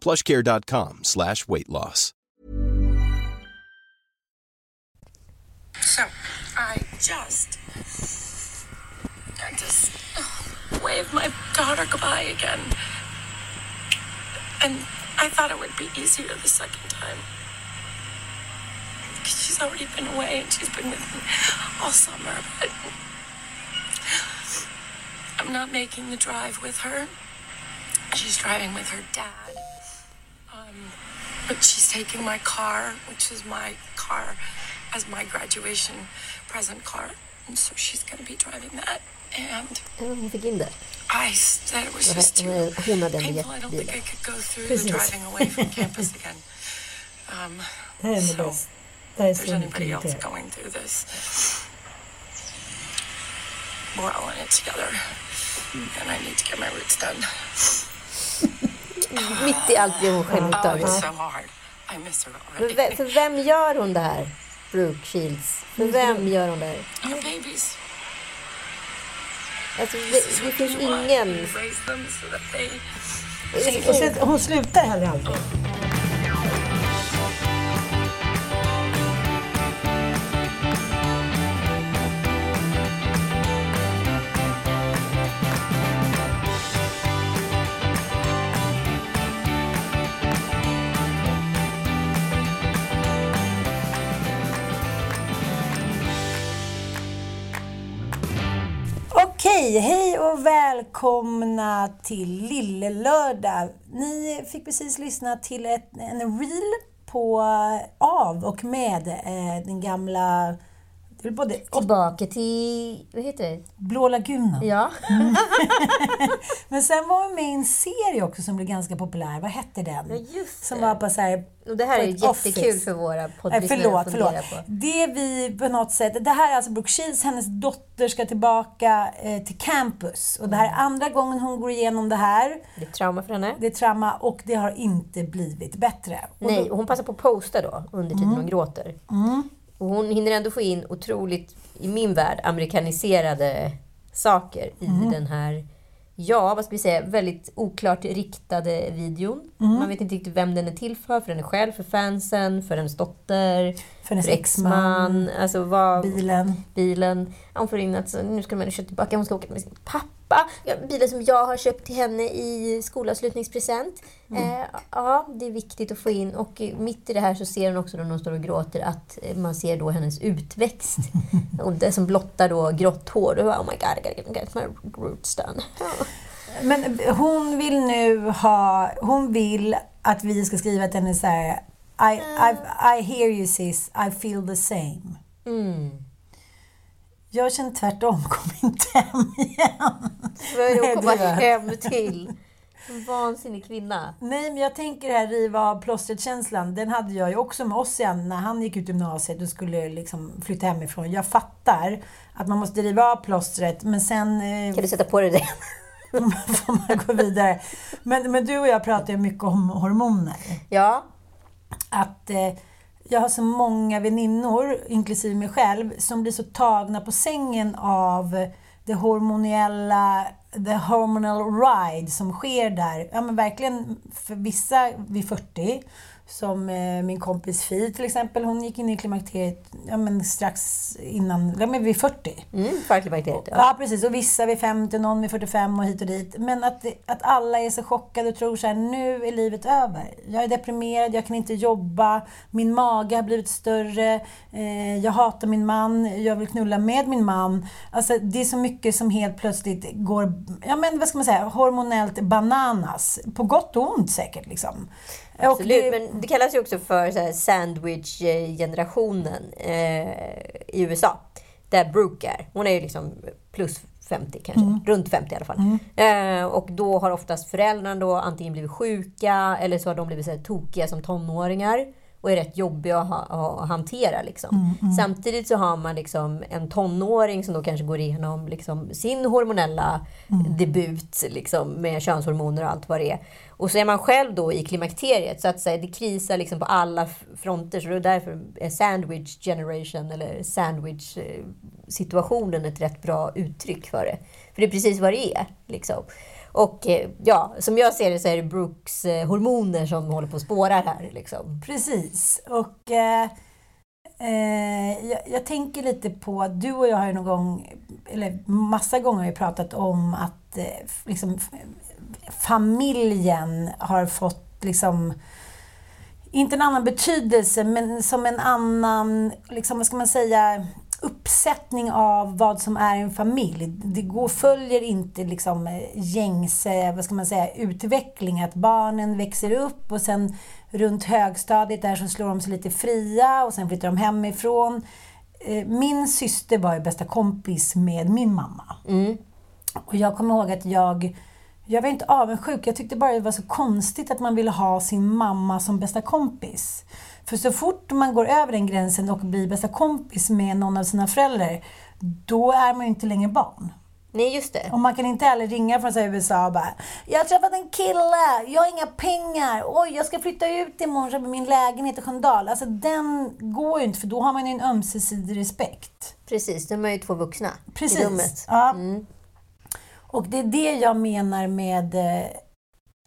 plushcare.com slash weight loss. So, I just, I just oh, waved my daughter goodbye again. And I thought it would be easier the second time. Because she's already been away and she's been with me all summer. But I'm not making the drive with her. She's driving with her dad. But she's taking my car, which is my car, as my graduation present car. And so she's going to be driving that. And hon fick in det. I said it was just too hon- hon hade en painful. I don't think I could go through Precis. the driving away from campus again. Um, Det här är nog so, bäst. Det här är if there's anybody else going through this, we're all in it together. And I need to get my roots done. Mitt i allt blir hon Oh, självupptagen. it's so För, vem gör hon det här? Brooke Shields. För vem gör hon det här? Alltså, det, det finns ingen... Och sen, hon slutar heller aldrig. Hej, hej och välkomna till Lille Lördag. Ni fick precis lyssna till ett, en reel på eh, av och med eh, den gamla... Det är både Tillbaka till... Vad heter det? Blå lagunen. Ja. Men sen var hon med i en serie också som blev ganska populär. Vad hette den? Ja, just Som det. var på så här... Och det här är jättekul office. för våra Nej, poddlyssnare förlåt, att förlåt. fundera på. Det vi på något sätt... Det här är alltså Brooke Shields, hennes dotter ska tillbaka eh, till campus. Och det här är andra gången hon går igenom det här. Det är trauma för henne. Det är trauma och det har inte blivit bättre. Och Nej, då- och hon passar på att posta då under tiden Mm. hon gråter. Och hon hinner ändå få in otroligt, i min värld, amerikaniserade saker i Mm. den här, ja, vad ska vi säga, väldigt oklart riktade videon. Mm. Man vet inte riktigt vem den är till för, för henne själv, för fansen, för hennes dotter, För hennes exman. Alltså vad, bilen. bilen. Hon får in att så, nu ska de köpa tillbaka, hon ska åka med sin pappa. Bilen som jag har köpt till henne i skolavslutningspresent. Eh, ja, det är viktigt att få in. Och mitt i det här så ser hon också när hon står och gråter att eh, man ser då hennes utväxt. och det som blottar då grått hår. Och, oh my god, I gotta get, my roots done. Men hon vill nu ha... Hon vill att vi ska skriva till henne så här... I, I, I hear you sis, I feel the same. Mm. Jag känner tvärtom, kom inte hem igen. För hon kommer det var- hem till en vansinnig kvinna. Nej, men jag tänker det här riva av plåstret-känslan. Den hade jag ju också med Ossian när han gick ut gymnasiet och skulle liksom flytta hemifrån. Jag fattar att man måste riva av plåstret, men sen eh, Kan du sätta på dig det? får man gå vidare. Men, men du och jag pratar ju mycket om hormoner. Ja. Att eh, jag har så många väninnor, inklusive mig själv, som blir så tagna på sängen av det hormoniella, the hormonal ride som sker där. Ja men verkligen, för vissa vid 40 som eh, min kompis Fi till exempel, hon gick in i klimakteriet ja, men strax innan, ja, men vid 40. Mm, förklimakteriet. Ja. Ja. precis. Och vissa vid 50, någon vid 45 och hit och dit. Men att, att alla är så chockade och tror så här, nu är livet över. Jag är deprimerad, jag kan inte jobba, min mage har blivit större, eh, jag hatar min man, jag vill knulla med min man. Alltså det är så mycket som helt plötsligt går, ja men vad ska man säga, hormonellt bananas. På gott och ont säkert liksom. Absolut, det- men det kallas ju också för sandwich-generationen eh, i USA. Där Brooke är. Hon är ju liksom plus 50 kanske, Mm. runt 50 i alla fall. Eh, och då har oftast föräldrarna då antingen blivit sjuka eller så har de blivit så här tokiga som tonåringar och är rätt jobbiga att, ha, att hantera. Liksom. Mm, Samtidigt så har man liksom en tonåring som då kanske går igenom liksom sin hormonella Mm. debut liksom, med könshormoner och allt vad det är. Och så är man själv då i klimakteriet så att säga, det krisar liksom på alla fronter. Så det är därför är sandwich generation eller sandwich eh, situationen ett rätt bra uttryck för det. För det är precis vad det är. Liksom. Och eh, ja, som jag ser det så är det Brooks eh, hormoner som håller på att spåra här. Liksom. Precis. Och eh, eh, jag, jag tänker lite på, du och jag har ju någon gång, eller massa gånger har vi pratat om att eh, liksom, familjen har fått liksom inte en annan betydelse, men som en annan, liksom, vad ska man säga, uppsättning av vad som är en familj. Det går, följer inte liksom eh, gängse, vad ska man säga, utveckling. Att barnen växer upp och sen runt högstadiet där så slår de sig lite fria och sen flyttar de hemifrån. Eh, Min syster var ju bästa kompis med min mamma. Och jag kommer ihåg att jag, jag var inte avundsjuk, jag tyckte bara det var så konstigt att man ville ha sin mamma som bästa kompis. För så fort man går över den gränsen och blir bästa kompis med någon av sina föräldrar, då är man ju inte längre barn. Nej, just det. Och man kan inte heller ringa från så USA och bara Jag har träffat en kille, jag har inga pengar, oj jag ska flytta ut imorgon köpa min lägenhet i Sköndal. Alltså den går ju inte för då har man ju en ömsesidig respekt. Precis, de är ju två vuxna i Precis. rummet. Ja. Mm. Och det är det jag menar med eh,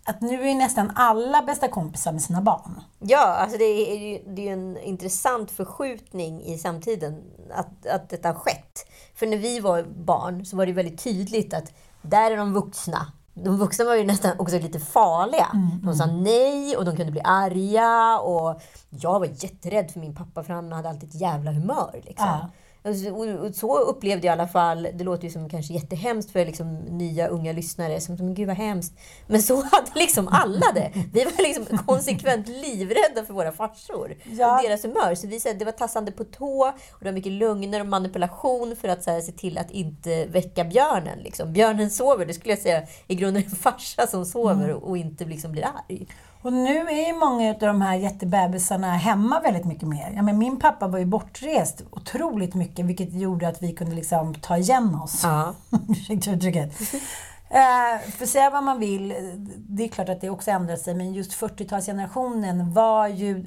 att nu är nästan alla bästa kompisar med sina barn. Ja, alltså det är ju det är en intressant förskjutning i samtiden att, att detta har skett. För när vi var barn så var det väldigt tydligt att där är de vuxna. De vuxna var ju nästan också lite farliga. De sa nej och de kunde bli arga. Och jag var jätterädd för min pappa för han hade alltid ett jävla humör. Liksom. Ja. Alltså, och- Så upplevde jag i alla fall, det låter ju som kanske jättehemskt för liksom nya unga lyssnare, som men gud vad hemskt. Men så hade liksom alla det. Vi var liksom konsekvent livrädda för våra farsor Ja. och deras humör. Så vi, här, det var tassande på tå och det var mycket lögner och manipulation för att så här, se till att inte väcka björnen. Liksom. Björnen sover, det skulle jag säga i grunden en farsa som sover och, och inte liksom blir arg. Och nu är ju många av de här jättebebisarna hemma väldigt mycket mer. Ja, men min pappa var ju bortrest otroligt mycket vilket gjorde att vi kunde liksom ta igen oss. Ja. Ursäkta uttrycket. Eh, för säga vad man vill, det är klart att det också ändrat sig, men just 40-talsgenerationen var ju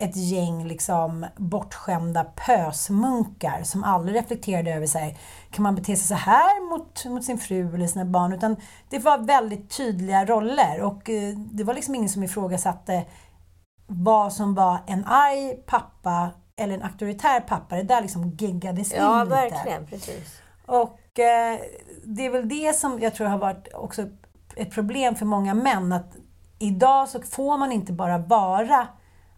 ett gäng liksom bortskämda pösmunkar som aldrig reflekterade över sig. Kan man bete sig så här mot, mot sin fru eller sina barn? Utan det var väldigt tydliga roller och eh, det var liksom ingen som ifrågasatte vad som var en arg pappa eller en auktoritär pappa. Det där liksom giggades Ja, in lite. verkligen. Precis. Och eh, det är väl det som jag tror har varit också ett problem för många män. Att idag så får man inte bara vara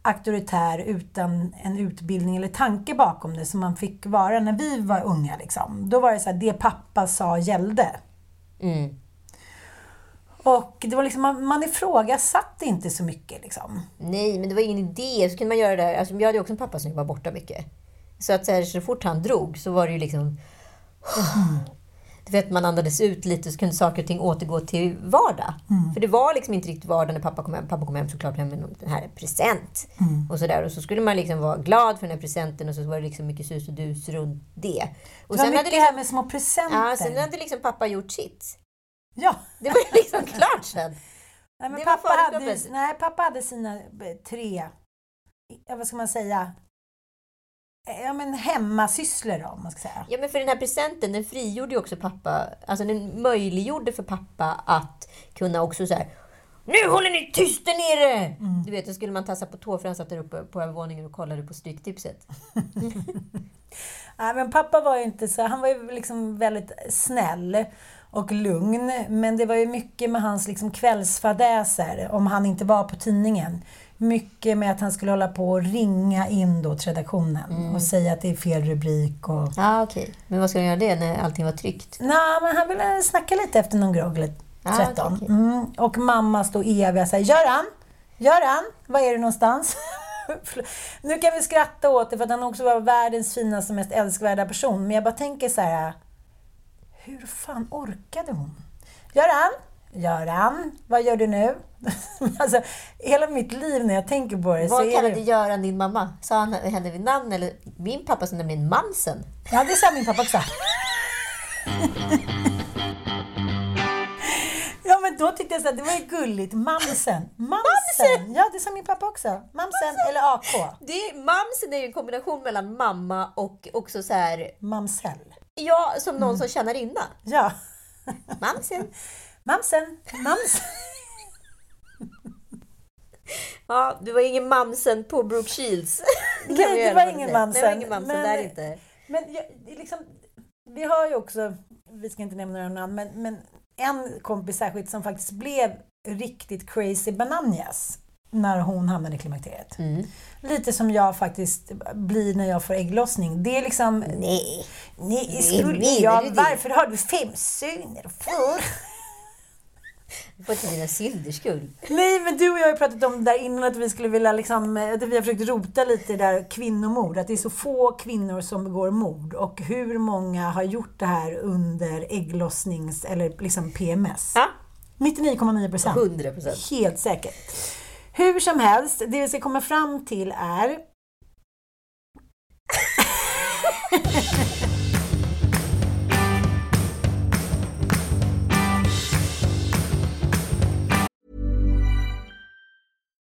auktoritär utan en utbildning eller tanke bakom det som man fick vara när vi var unga. Liksom. Då var det så här, det pappa sa gällde. Mm. Och det var liksom, man, man ifrågasatte inte så mycket. Liksom. Nej, men det var ingen idé. Så kunde man göra det. Alltså, jag hade också en pappa som var borta mycket. Så att så, här, så fort han drog så var det ju liksom... Du vet, man andades ut lite så kunde saker och ting återgå till vardag. För det var liksom inte riktigt vardag när pappa kom hem. Pappa kom hem såklart hem med den här present. Och så där. Och så skulle man liksom vara glad för den här presenten och så var det liksom mycket sus och dus runt det. Och Det var sen mycket hade det här liksom, med små presenter. ja, sen hade liksom pappa gjort sitt. Ja. Det var ju liksom klart sen. Nej, men pappa, hade, nej, pappa hade sina eh, tre, ja, vad ska man säga, Eh, ja, men hemmasysslor då, om man ska säga. Ja, men för den här presenten, den frigjorde ju också pappa. Alltså den möjliggjorde för pappa att kunna också så här Nu håller ni tyst där nere! Du vet, då skulle man tassa på tå för han satt där uppe på övervåningen och kollade på Stryktipset. Nej, men pappa var ju inte så, han var ju liksom väldigt snäll och lugn. Men det var ju mycket med hans liksom kvällsfadäser, om han inte var på tidningen. Mycket med att han skulle hålla på och ringa in då till redaktionen och säga att det är fel rubrik och... Ja, okej. Men vad ska han göra det när allting var tryggt? Nej, men han ville snacka lite efter någon grogg eller Ah, 13. okej, okej. Mm. Och mamma stod eviga såhär, Göran! Göran! Var är du någonstans? nu kan vi skratta åt det för att han också var världens finaste, mest älskvärda person. Men jag bara tänker så här. Hur fan orkade hon? Göran! Göran! Vad gör du nu? alltså, hela mitt liv när jag tänker på det Vad kallade det... Göran din mamma? Sa han henne vid namn? Eller min pappa som nämligen Mamsen. Ja, det sa min pappa också. Ja, men då tyckte jag så att det var ju gulligt. Mamsen. Mamsen! Ja, det sa min pappa också. Mamsen eller AK. Det, mamsen är ju en kombination mellan mamma och också så här, Mamsell. Ja, som någon som tjänar inna. Ja. Mamsen. Mamsen. Mamsen. Ja, det var ingen Mamsen på Brooke Shields. Nej, det var ingen. Mamsen. Det var ingen Mamsen Men- där inte. Men jag, liksom, vi har ju också, vi ska inte nämna några namn, men, men en kompis särskilt som faktiskt blev riktigt crazy bananas när hon hamnade i klimakteriet. Mm. Lite som jag faktiskt blir när jag får ägglossning. Det är liksom... Nej. Nej, skulle jag, varför har du fem söner? För? Var till dina synders skull. Nej, men du och jag har ju pratat om det där innan att vi skulle vilja liksom, att vi har försökt rota lite i det där kvinnomord. Att det är så få kvinnor som begår mord. Och hur många har gjort det här under ägglossnings eller liksom PMS? Ja, 99,9 procent. 100 procent. Helt säkert. Hur som helst, det vi ska komma fram till är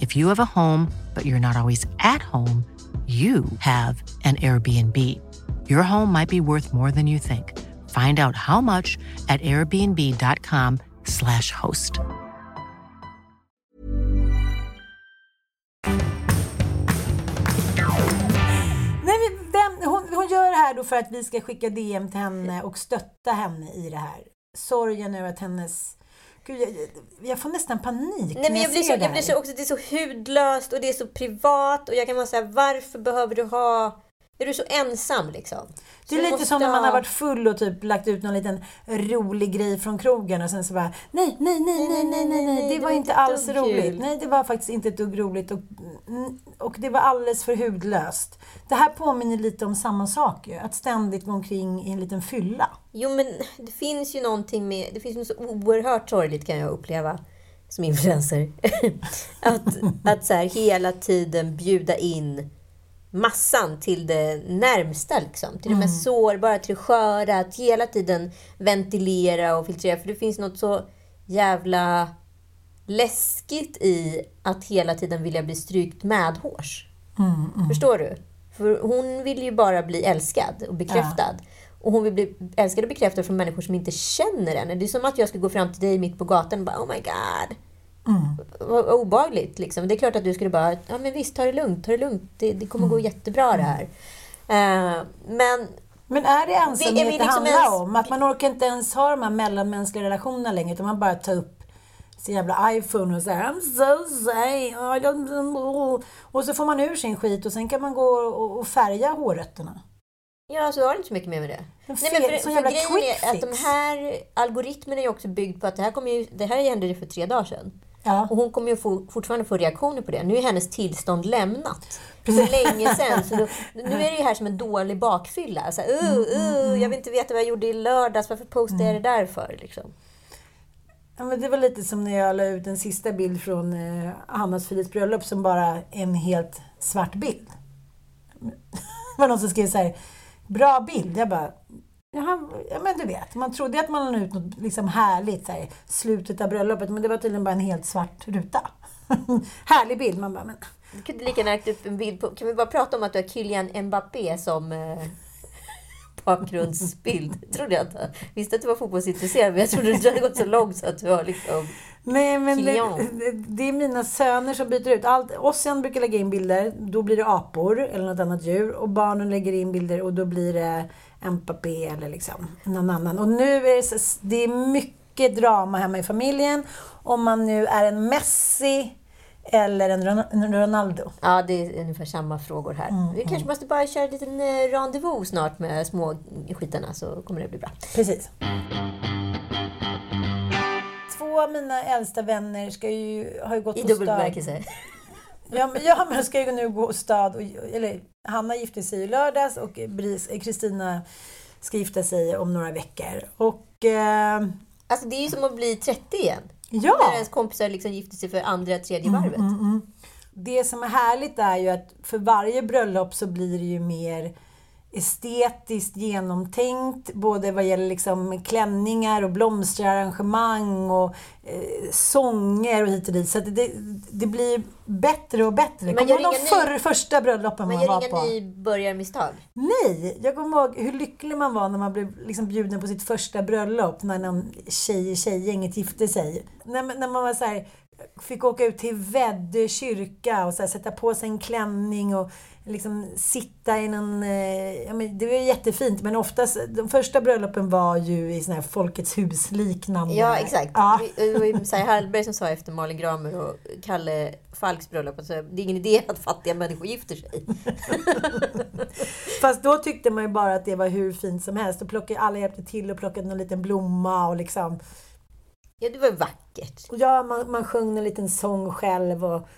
If you have a home, but you're not always at home, you have an Airbnb. Your home might be worth more than you think. Find out how much at airbnb.com/slash host. Nej, men vem, hon, hon gör det här då för att vi ska skicka DM till henne och stötta henne i det här. Sorgen över att hennes... Gud, jag, jag får nästan panik Nej, men jag blir, så, jag blir här. så också, det är så hudlöst och det är så privat och jag kan vara säga varför behöver du ha... Är du så ensam liksom? Det Så är du lite som när man ha- har varit full och typ lagt ut någon liten rolig grej från krogen och sen så bara nej, nej, nej, nej, nej, nej, nej, det var inte alls roligt. Nej, det var faktiskt inte ett dugg roligt och, mm, och det var alldeles för hudlöst. Det här påminner lite om samma sak ju, att ständigt gå omkring i en liten fylla. Jo, men det finns ju någonting med... Det finns något så oerhört sorgligt kan jag uppleva som influencer. att att så här, hela tiden bjuda in massan till det närmsta, liksom. till det mest sårbara, till det sköra. Att hela tiden ventilera och filtrera. För det finns något så jävla läskigt i att hela tiden vilja bli strykt medhårs. Mm, Förstår du? För hon vill ju bara bli älskad och bekräftad. Och hon vill bli älskad och bekräftad från människor som inte känner henne. Det är som att jag skulle gå fram till dig mitt på gatan och bara Oh my god. Mm. Obehagligt. Liksom. Det är klart att du skulle bara Ja men visst, ta det lugnt. Ta det lugnt. Det, det kommer Mm. gå jättebra det här. Eh, men Men är det Vi- är ensamhet vi det liksom handlar ens- om? Att man orkar inte ens ha de här mellanmänskliga relationerna längre utan man bara tar upp sin jävla iPhone och säger I'm so sorry. I don't know." Och så får man ur sin skit och sen kan man gå och, färga hårrötterna. Ja, så har det inte så mycket mer med det. Nej, men för, för grejen är att de här algoritmerna är också byggd på att det här, kommer ju, det här hände ju för tre dagar sedan. Ja. Och hon kommer ju få, fortfarande få reaktioner på det. Nu är hennes tillstånd lämnat. För länge sedan. Så då, nu är det ju här som en dålig bakfylla. Alltså, uh, uh, jag vill inte veta vad jag gjorde i lördags. Varför postade jag det där för? Liksom. Ja, men det var lite som när jag la ut en sista bild från eh, Hannas Frids bröllop som bara är en helt svart bild. Det var någon som skrev så här, bra bild. Jag bara, Jaha, ja men du vet, man trodde att man la ut något liksom härligt, så här, slutet av bröllopet, men det var tydligen bara en helt svart ruta. Härlig bild, man bara, men Du kunde lika gärna lagt upp en bild på... Kan vi bara prata om att du har Kylian Mbappé som eh, bakgrundsbild? Trodde jag inte. Visste att du var fotbollsintresserad, men jag trodde att du hade gått så långt så att du har liksom... Nej, men det- det är mina söner som byter ut. Allt, Ossian brukar lägga in bilder, då blir det apor eller något annat djur. Och barnen lägger in bilder och då blir det Mbappé eller liksom någon annan. Och nu är det, så, det är mycket drama hemma i familjen. Om man nu är en Messi eller en Ron- en Ronaldo. Ja, det är ungefär samma frågor här. Vi kanske måste bara köra en liten eh, rendezvous snart med små skitarna så kommer det bli bra. Precis. Två av mina äldsta vänner ska ju, har ju gått I dubbel bemärkelse. Ja, men, ja, men ska ju nu gå stad. Och, eller, Hanna gifte sig i lördags och Kristina ska gifta sig om några veckor. Och eh, Alltså det är ju som att bli 30 igen. ja, När ens kompisar liksom gifter sig för andra, tredje varvet. det som är härligt är ju att för varje bröllop så blir det ju mer estetiskt genomtänkt, både vad gäller liksom klänningar och blomsterarrangemang och eh, sånger och hit och dit. Så det, det blir bättre och bättre. Man Kommer gör du ihåg de förr, första bröllopen Man man var gör på? inga nybörjarmisstag. Nej, jag kommer ihåg hur lycklig man var när man blev liksom bjuden på sitt första bröllop, när någon tjej i tjejgänget gifte sig. När, man- när man var så här, fick åka ut till Väddö kyrka och så här, sätta på sig en klänning och liksom sitta i någon... Eh, ja, men det var jättefint, men oftast, de första bröllopen var ju i såna här Folkets hus-liknande. Ja, exakt. Ja. Det var ju Hallberg som sa efter Malin Gramer och Kalle Falks bröllop att det är ingen idé att fattiga människor gifter sig. Fast då tyckte man ju bara att det var hur fint som helst. Och plockade, alla hjälpte till och plockade någon liten blomma och liksom... Ja, det var vackert. Ja, man, man sjöng en liten sång själv och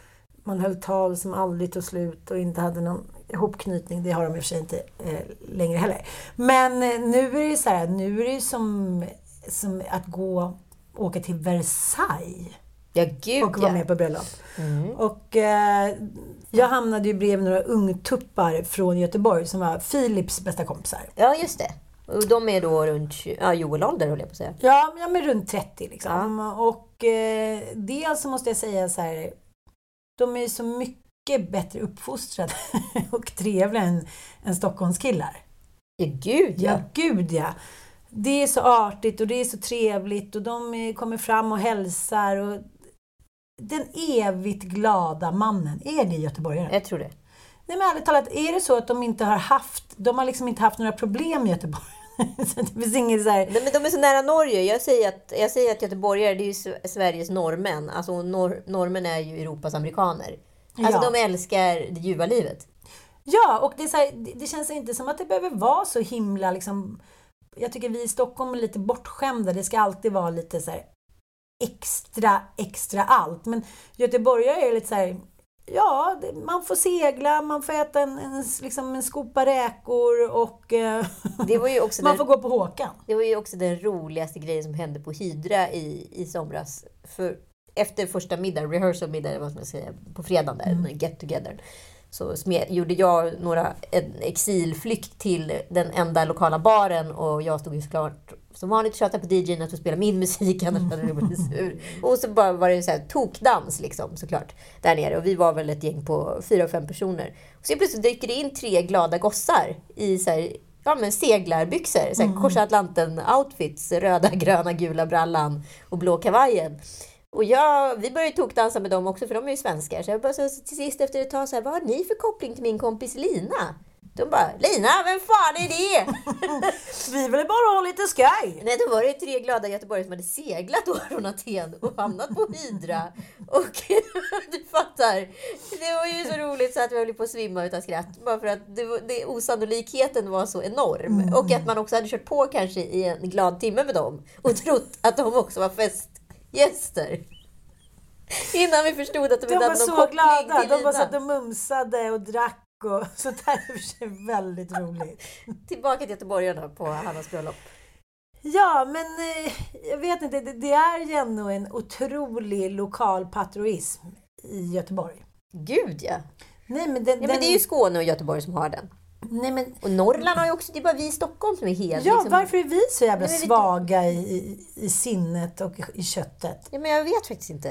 man höll tal som aldrig tog slut och inte hade någon ihopknytning. Det har de i och för sig inte eh, längre heller. Men eh, nu är det så här, nu är det som, som att gå åka till Versailles Ja, gud och vara ja. med på bröllop. Och eh, jag hamnade ju bredvid några ungtuppar från Göteborg som var Philips bästa kompisar. Ja, just det. Och de är då runt ja, Joel ålder, höll jag på att säga. Ja, ja men runt 30 liksom. Och eh, dels så måste jag säga så här, de är ju så mycket bättre uppfostrade och trevliga än, än Stockholmskillar. Ja, gud ja. Ja, gud ja. Det är så artigt och det är så trevligt och de är, kommer fram och hälsar. Och den evigt glada mannen, är det göteborgare? Jag tror det. Nej men ärligt talat, är det så att de inte har haft, de har liksom inte haft några problem i Göteborg? så det finns inget så här, Nej, men de är så nära Norge. Jag säger att, jag säger att göteborgare det är ju Sve- Sveriges norrmän. Alltså nor, norrmän är ju Europas amerikaner. Alltså Ja. de älskar det ljuva livet. Ja, och det, här, det, det känns inte som att det behöver vara så himla liksom... Jag tycker vi i Stockholm är lite bortskämda. Det ska alltid vara lite så här extra, extra allt. Men göteborgare är lite så här... Ja, man får segla, man får äta en, en, liksom en skopa räkor och eh, man den, får gå på Håkan. det var ju också den roligaste grejen som hände på Hydra i, i somras. För efter första middagen, rehearsal middag, vad man säga, på fredagen där, Mm. get together. Så smed, gjorde jag några, en exilflykt till den enda lokala baren och jag stod ju såklart som vanligt tjata på DJn att få spela min musik, annars hade du blivit sur. Och så bara var det så här tokdans liksom, såklart, där nere. Och vi var väl ett gäng på fyra, fem personer. Och så plötsligt dyker det in tre glada gossar i så här, ja, men seglarbyxor, så här, mm. korsa Atlanten-outfits, röda, gröna, gula brallan och blå kavajen. Och jag, vi började tokdansa med dem också, för de är ju svenskar. Så jag bara så till sist efter ett tag så här, vad har ni för koppling till min kompis Lina? De bara, Lina, vem fan är det? vi ville bara ha lite skoj. Nej, då var det tre glada göteborgare som hade seglat då från Aten och hamnat på Hydra. Och du fattar, det var ju så roligt så att vi höll på att svimma utav skratt. Bara för att det, det, osannolikheten var så enorm. Mm. Och att man också hade kört på kanske i en glad timme med dem och trott att de också var festgäster. Innan vi förstod att de, de hade någon koppling glada. till De bara satt och mumsade och drack och så det är för sig väldigt roligt. Tillbaka till göteborgarna på Hannas bröllop. Ja, men eh, jag vet inte. Det, det är ju ändå en otrolig lokal patriotism i Göteborg. Gud ja! Nej, men, den, ja, men det är ju Skåne och Göteborg som har den. Nej, men... Och Norrland har ju också, det är bara vi i Stockholm som är helt... Ja, liksom... varför är vi så jävla Nej, svaga i, i, i sinnet och i köttet? Ja, men jag vet faktiskt inte.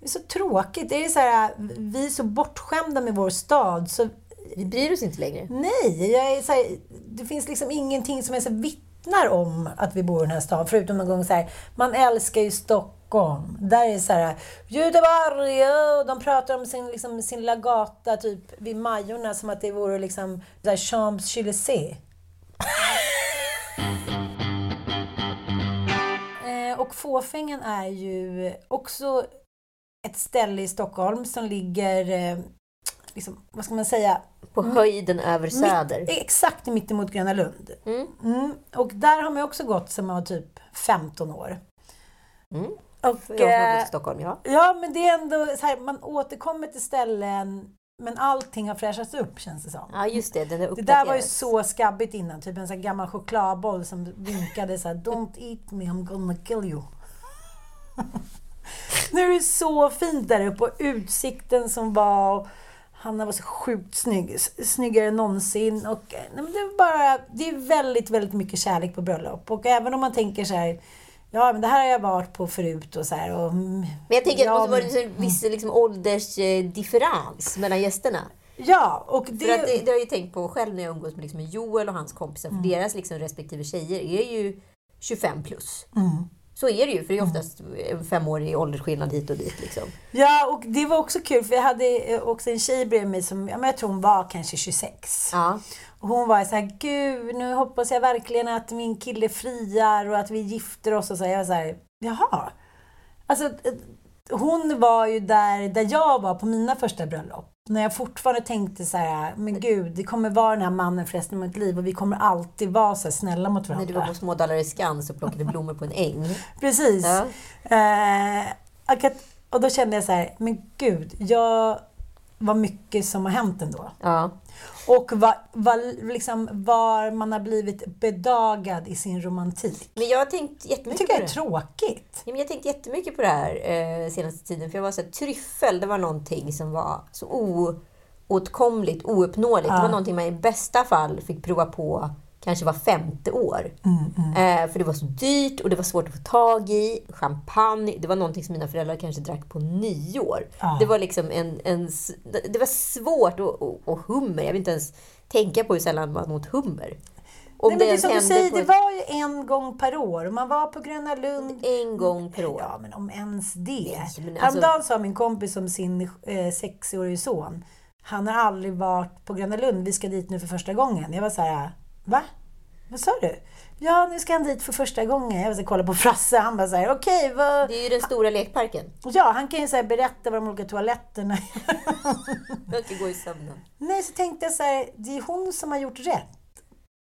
Det är så tråkigt. Det är så här, vi är så bortskämda med vår stad, så vi bryr oss inte längre. Nej, jag är så här, det finns liksom ingenting som är så vittnar om att vi bor i den här staden. Förutom någon gång så här, man älskar ju Stockholm. Där är det så här, Göteborg! Och de pratar om sin, liksom, sin lilla gata typ vid Majorna som att det vore liksom Champs-Élysées. eh, och Fåfängen är ju också ett ställe i Stockholm som ligger eh, liksom, vad ska man säga? På höjden över Söder? Mitt, exakt mittemot Gröna Lund. Mm. Mm. Och där har man också gått sedan man var typ 15 år. Mm. Och, jag har gått till Stockholm, ja. Ja, men det är ändå så här, man återkommer till ställen men allting har fräschats upp känns det som. Ja just det, den Det där var ju så skabbigt innan. Typ en sån gammal chokladboll som vinkade så här, Don't eat me, I'm gonna kill you. nu är det så fint där uppe och utsikten som var Hanna var så sjukt snygg. Snyggare än någonsin. Och, nej, men det, är bara, det är väldigt, väldigt mycket kärlek på bröllop. Och även om man tänker så här, Ja, men det här har jag varit på förut och så här. Och, men jag tänker ja, att det måste vara en viss liksom, åldersdifferens mellan gästerna. Ja, och det... För att det, det har jag ju tänkt på själv när jag umgås med liksom Joel och hans kompisar. För mm. deras liksom, respektive tjejer är ju 25 plus. Mm. Så är det ju, för det är oftast en femårig åldersskillnad hit och dit. Liksom. Ja, och det var också kul, för jag hade eh, också en tjej bredvid mig som, jag tror hon var kanske 26. Ja. Och hon var så här, gud, nu hoppas jag verkligen att min kille friar och att vi gifter oss. Och så. Jag var så här, jaha. Alltså, eh, hon var ju där, där jag var på mina första bröllop när jag fortfarande tänkte så här, men gud, det kommer vara den här mannen för resten av mitt liv och vi kommer alltid vara så snälla mot varandra. När du var på Smådalare Skans och plockade blommor på en äng. Precis. Ja. Eh, och då kände jag så här, men gud, jag, vad mycket som har hänt ändå. Ja. Och vad, vad, liksom, var man har blivit bedagad i sin romantik. Men jag har tänkt jättemycket det. Jag tycker det är tråkigt. Ja, men jag har tänkt jättemycket på det här eh, senaste tiden. För jag var så här, tryffel, det var någonting som var så oåtkomligt, ouppnåeligt. Ja. Det var någonting man i bästa fall fick prova på kanske var femte år. Mm, mm. Eh, för det var så dyrt och det var svårt att få tag i. Champagne, det var någonting som mina föräldrar kanske drack på nyår. Ah. Det var liksom en, en, det var svårt. Och, och, och, hummer, jag vill inte ens tänka på hur sällan man åt hummer. Om Nej, men det, som du säger, det var ju en gång per år. Man var på Gröna Lund. En gång per år. Ja, men om ens det. Nej, men alltså... Häromdagen sa min kompis om sin eh, sexårige son. Han har aldrig varit på Gröna Lund. Vi ska dit nu för första gången. Jag var så här, Va? Vad sa du? Ja, nu ska han dit för första gången. Jag ska kolla på Frasse. Han bara såhär, okej okay, vad... Det är ju den stora lekparken. Ja, han kan ju så berätta vad de olika toaletterna Jag kan gå i sömnen. Nej, så tänkte jag så här, det är hon som har gjort rätt.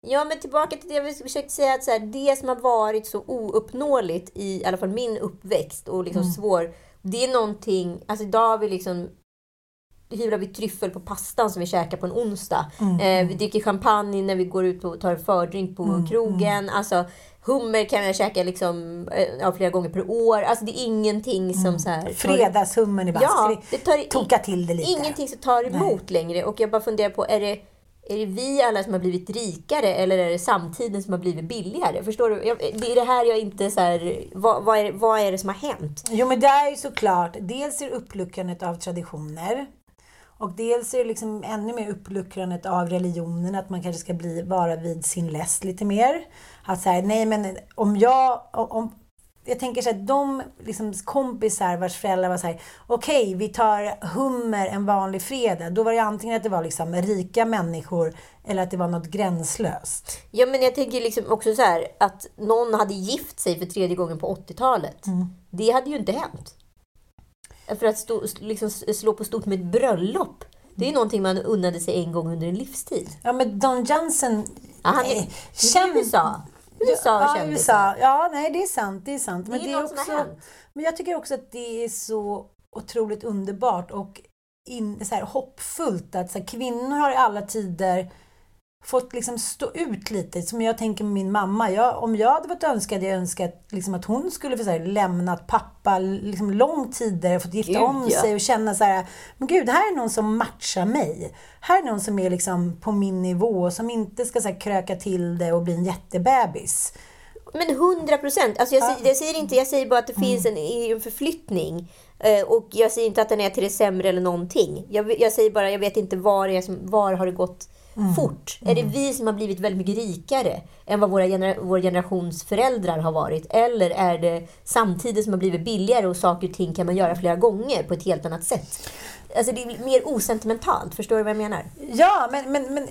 Ja, men tillbaka till det jag försökte säga, att så här, det som har varit så ouppnåeligt i, i alla fall min uppväxt och liksom mm. svår, det är någonting, alltså idag har vi liksom hyvlar vi tryffel på pastan som vi käkar på en onsdag. Mm. Eh, vi dricker champagne när vi går ut och tar en fördrink på mm. krogen. Mm. Alltså, hummer kan jag käka liksom, eh, ja, flera gånger per år. Alltså det är ingenting som mm. så här... Fredagshummern i bara, ja, det tar toka till det lite. Ingenting som tar emot Nej. längre. Och jag bara funderar på, är det är det vi alla som har blivit rikare eller är det samtiden som har blivit billigare? Förstår du? Det är det här jag inte så här, vad, vad, är, vad är det som har hänt? Jo men det är ju såklart, dels är det uppluckrandet av traditioner. Och dels är det liksom ännu mer uppluckrandet av religionen, att man kanske ska bli, vara vid sin läst lite mer. Att säga, nej men om jag, om, jag tänker så här, de liksom, kompisar vars föräldrar var så här, okej, okay, vi tar hummer en vanlig fredag. Då var det antingen att det var liksom rika människor eller att det var något gränslöst. Ja, men jag tänker liksom också så här, att någon hade gift sig för tredje gången på 80-talet. Mm. Det hade ju inte hänt. För att stå, liksom slå på stort med ett bröllop. Det är ju någonting man unnade sig en gång under en livstid. Ja, men Don Johnson... Ja, han är, känd, USA. USA ja, USA. Ja, nej, det är sant. Det är sant. Men det är, det är också, Men jag tycker också att det är så otroligt underbart och in, så här, hoppfullt att så här, kvinnor har i alla tider fått liksom stå ut lite. Som jag tänker med min mamma. Jag, om jag hade fått önska hade jag önskat liksom att hon skulle få lämnat pappa liksom lång tidigare, fått gifta gud, om ja. sig och känna så här, men gud, här är någon som matchar mig. Här är någon som är liksom på min nivå, som inte ska så här, kröka till det och bli en jättebebis. Men hundra procent. Alltså jag, ja. jag, säger inte, jag säger bara att det mm. finns en, en förflyttning. Uh, och jag säger inte att den är till det sämre eller någonting. Jag, jag säger bara, jag vet inte var, är som, var har det gått mm. fort? Mm. Är det mm. vi som har blivit väldigt mycket rikare än vad våra genera vår generations föräldrar har varit? Eller är det samtidigt som har blivit billigare och saker och ting kan man göra flera gånger på ett helt annat sätt? Alltså det är mer osentimentalt, förstår du vad jag menar? Ja, men, men, men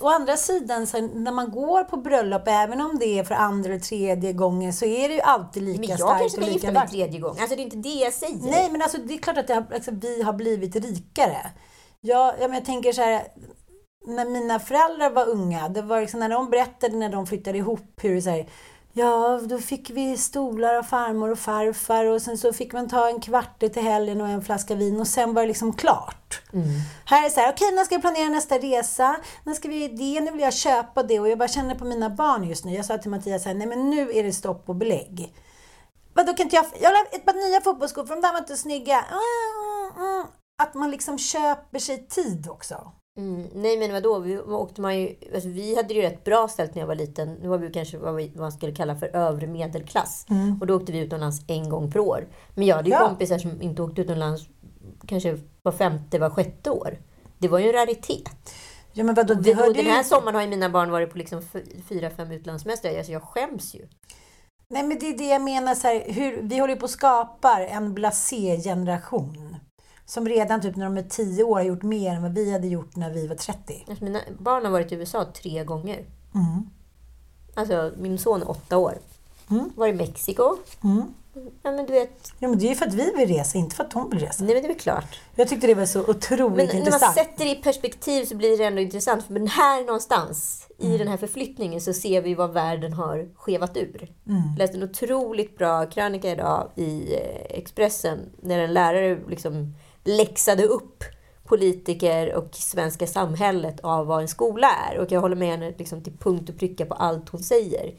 å andra sidan, så när man går på bröllop, även om det är för andra eller tredje gången, så är det ju alltid lika starkt. Men jag kanske ska gifta mig tredje gång. Alltså det är inte det jag säger. Nej, men alltså, det är klart att har, alltså, vi har blivit rikare. Jag, jag, jag tänker så här, när mina föräldrar var unga, det var liksom när de berättade när de flyttade ihop hur det så här, Ja, då fick vi stolar av farmor och farfar och sen så fick man ta en kvart till helgen och en flaska vin och sen var det liksom klart. Mm. Här är det så här, okej, okay, när ska vi planera nästa resa? När ska vi det? Nu vill jag köpa det och jag bara känner på mina barn just nu. Jag sa till Mattias här, nej men nu är det stopp och belägg. Vadå kan inte jag, jag vill ha ett par nya fotbollsskor för de där var inte snygga. Mm, mm, att man liksom köper sig tid också. Mm, nej men vadå, vi, åkte man ju, alltså, vi hade det ju rätt bra ställt när jag var liten. Nu var vi kanske vad man skulle kalla för övre medelklass. Mm. Och då åkte vi utomlands en gång per år. Men jag hade ju ja. kompisar som inte åkte utomlands kanske var femte, var sjätte år. Det var ju en raritet. Ja, men vadå, det och den här ju... sommaren har ju mina barn varit på liksom fyra, fem utlandssemestrar. Alltså jag skäms ju. Nej men det är det jag menar, så här, hur, vi håller på att skapa en blasé-generation. Som redan typ när de är 10 år har gjort mer än vad vi hade gjort när vi var 30. Alltså mina barn har varit i USA tre gånger. Mm. Alltså min son är åtta år. Mm. Var i Mexiko. Mm. Ja, men du vet... ja, men det är ju för att vi vill resa, inte för att de vill resa. Nej, men det är klart. Jag tyckte det var så otroligt men intressant. När man sätter det i perspektiv så blir det ändå intressant. Men här någonstans, mm. i den här förflyttningen, så ser vi vad världen har skevat ur. Mm. Jag läste en otroligt bra krönika idag i eh, Expressen, när en lärare liksom läxade upp politiker och svenska samhället av vad en skola är. Och jag håller med henne liksom till punkt och pricka på allt hon säger.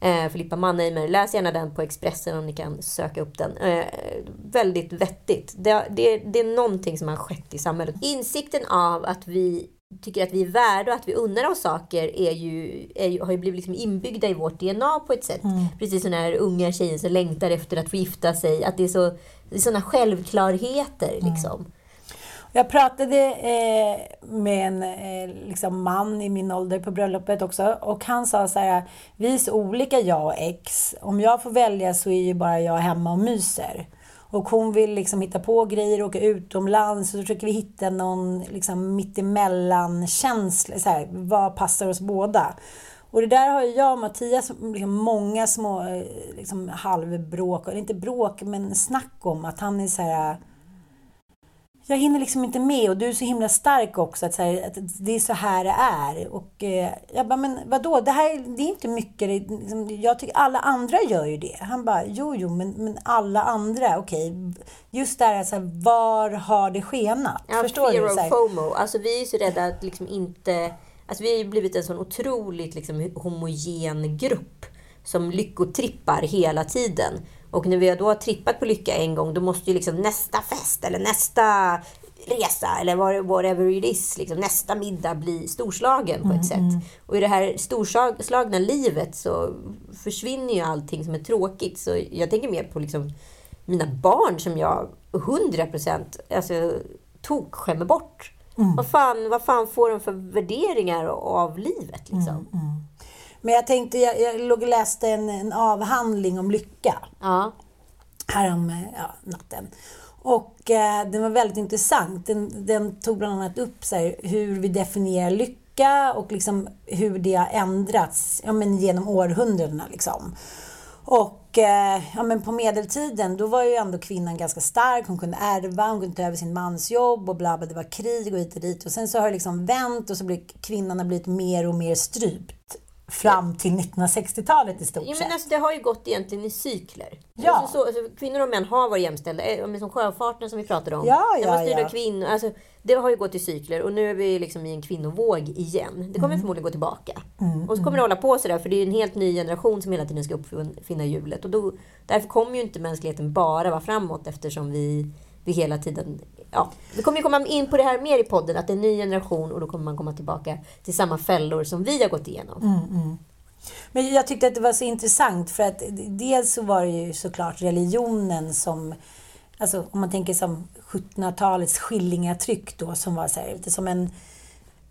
Eh, Filippa Mannheimer, läs gärna den på Expressen om ni kan söka upp den. Eh, väldigt vettigt. Det, det, det är någonting som har skett i samhället. Insikten av att vi tycker att vi är värda och att vi unnar oss saker är ju, är ju, har ju blivit liksom inbyggda i vårt DNA på ett sätt. Mm. Precis som den här unga tjejen som längtar efter att få gifta sig. Att det är så sådana självklarheter. Mm. Liksom. Jag pratade eh, med en eh, liksom man i min ålder på bröllopet också och han sa så här, vi är så olika jag och ex. Om jag får välja så är ju bara jag hemma och myser. Och hon vill liksom hitta på grejer, åka utomlands och så försöker vi hitta någon liksom mittemellan-känsla. Vad passar oss båda? Och det där har ju jag och Mattias liksom många små eh, liksom halvbråk, eller inte bråk, men snack om att han är så här jag hinner liksom inte med och du är så himla stark också, att, så här, att det är så här det är. Och eh, jag bara, men vadå, det här det är inte mycket, det, liksom, jag tycker alla andra gör ju det. Han bara, jo, jo, men, men alla andra, okej. Okay. Just det här, så här, var har det skenat? Ja, Förstår fear du? Fear of FOMO. Alltså vi är ju så rädda att liksom inte Alltså vi har ju blivit en sån otroligt liksom, homogen grupp som lyckotrippar hela tiden. Och när vi då har trippat på lycka en gång, då måste ju liksom nästa fest eller nästa resa eller whatever it is. Liksom, nästa middag blir storslagen på ett sätt. Och i det här storslagna livet så försvinner ju allting som är tråkigt. Så jag tänker mer på liksom mina barn som jag 100% alltså, tok skämmer bort. Vad, fan, vad fan får de för värderingar av livet? Liksom? Men jag tänkte, jag, jag låg och läste en, en avhandling om lycka Ja. härom eh, ja, natten. Och eh, den var väldigt intressant. Den, den tog bland annat upp så här, hur vi definierar lycka och liksom hur det har ändrats ja, men genom århundradena. Liksom. Och eh, ja, men på medeltiden då var ju ändå kvinnan ganska stark. Hon kunde ärva, hon kunde ta över sin mans jobb och bla bla. Det var krig och hit och dit. Och sen så har det liksom vänt och så blir kvinnan har blivit mer och mer strypt. Fram till 1960-talet i stort Ja, men alltså, det har ju gått egentligen i cykler. Ja. Alltså, så, alltså, kvinnor och män har varit jämställda. Eh, Som sjöfarten som vi pratade om. Ja, Den var ja, styrd av ja. kvinnor. Alltså, det har ju gått i cykler och nu är vi liksom i en kvinnovåg igen. Det Mm. kommer förmodligen gå tillbaka. och så kommer det hålla på sådär för det är en helt ny generation som hela tiden ska uppfinna hjulet. Och då, därför kommer ju inte mänskligheten bara vara framåt eftersom vi, vi hela tiden... Ja, vi kommer ju komma in på det här mer i podden, att det är en ny generation och då kommer man komma tillbaka till samma fällor som vi har gått igenom. Mm. mm. Men jag tyckte att det var så intressant för att dels så var det ju såklart religionen som, alltså om man tänker som 1700-talets skillingatryck då som var så här, lite som en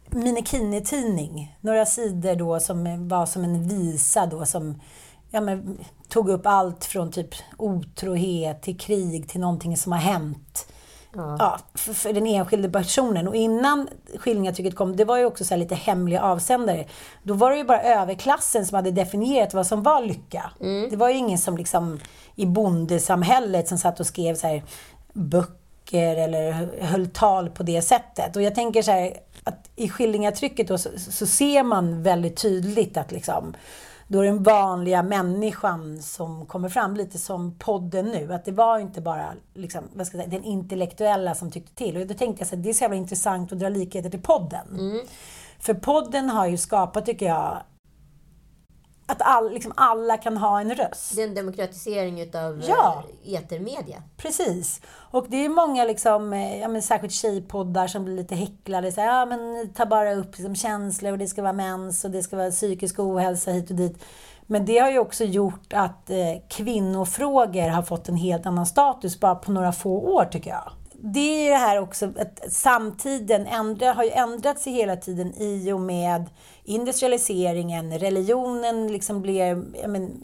minikini-tidning. Några sidor då som var som en visa då som ja, men, tog upp allt från typ otrohet till krig till någonting som har hänt. Ja. för, för den enskilde personen. Och innan skillingatrycket kom, det var ju också så lite hemliga avsändare. Då var det ju bara överklassen som hade definierat vad som var lycka. Det var ju ingen som liksom i bondesamhället som satt och skrev så här böcker eller höll tal på det sättet. Och jag tänker så här att i skillingatrycket då så, så ser man väldigt tydligt att liksom då är den vanliga människan som kommer fram, lite som podden nu. Att det var inte bara liksom, vad ska jag säga, den intellektuella som tyckte till. Och då tänkte jag att det är så jävla intressant att dra likheter till podden. För podden har ju skapat, tycker jag, att all, liksom alla kan ha en röst. Det är en demokratisering utav Ja. eh, etermedia. Precis. Och det är många, liksom, eh, ja, men särskilt tjejpoddar som blir lite häcklade. Så, här, ja, men ta bara upp liksom, känslor och det ska vara mens och det ska vara psykisk ohälsa hit och dit. Men det har ju också gjort att eh, kvinnofrågor har fått en helt annan status bara på några få år tycker jag. Det är ju det här också att samtiden ändra, har ju sig hela tiden i och med industrialiseringen, religionen liksom blir, men,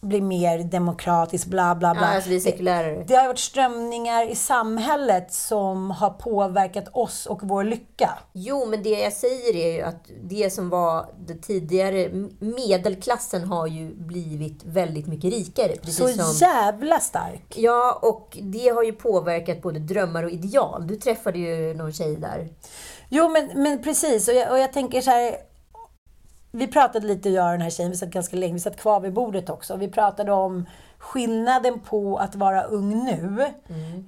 blir mer demokratisk, bla bla bla. Ja, alltså sekulärare. Det har varit strömningar i samhället som har påverkat oss och vår lycka. Jo, men det jag säger är ju att det som var det tidigare, medelklassen har ju blivit väldigt mycket rikare. Precis Så som, jävla stark. Ja, och det har ju påverkat både drömmar och ideal. Du träffade ju någon tjej där. Jo, men, men precis. Och jag, och jag tänker så här. Vi pratade lite, jag och den här tjejen, vi satt ganska länge, vi satt kvar vid bordet också. Vi pratade om skillnaden på att vara ung nu.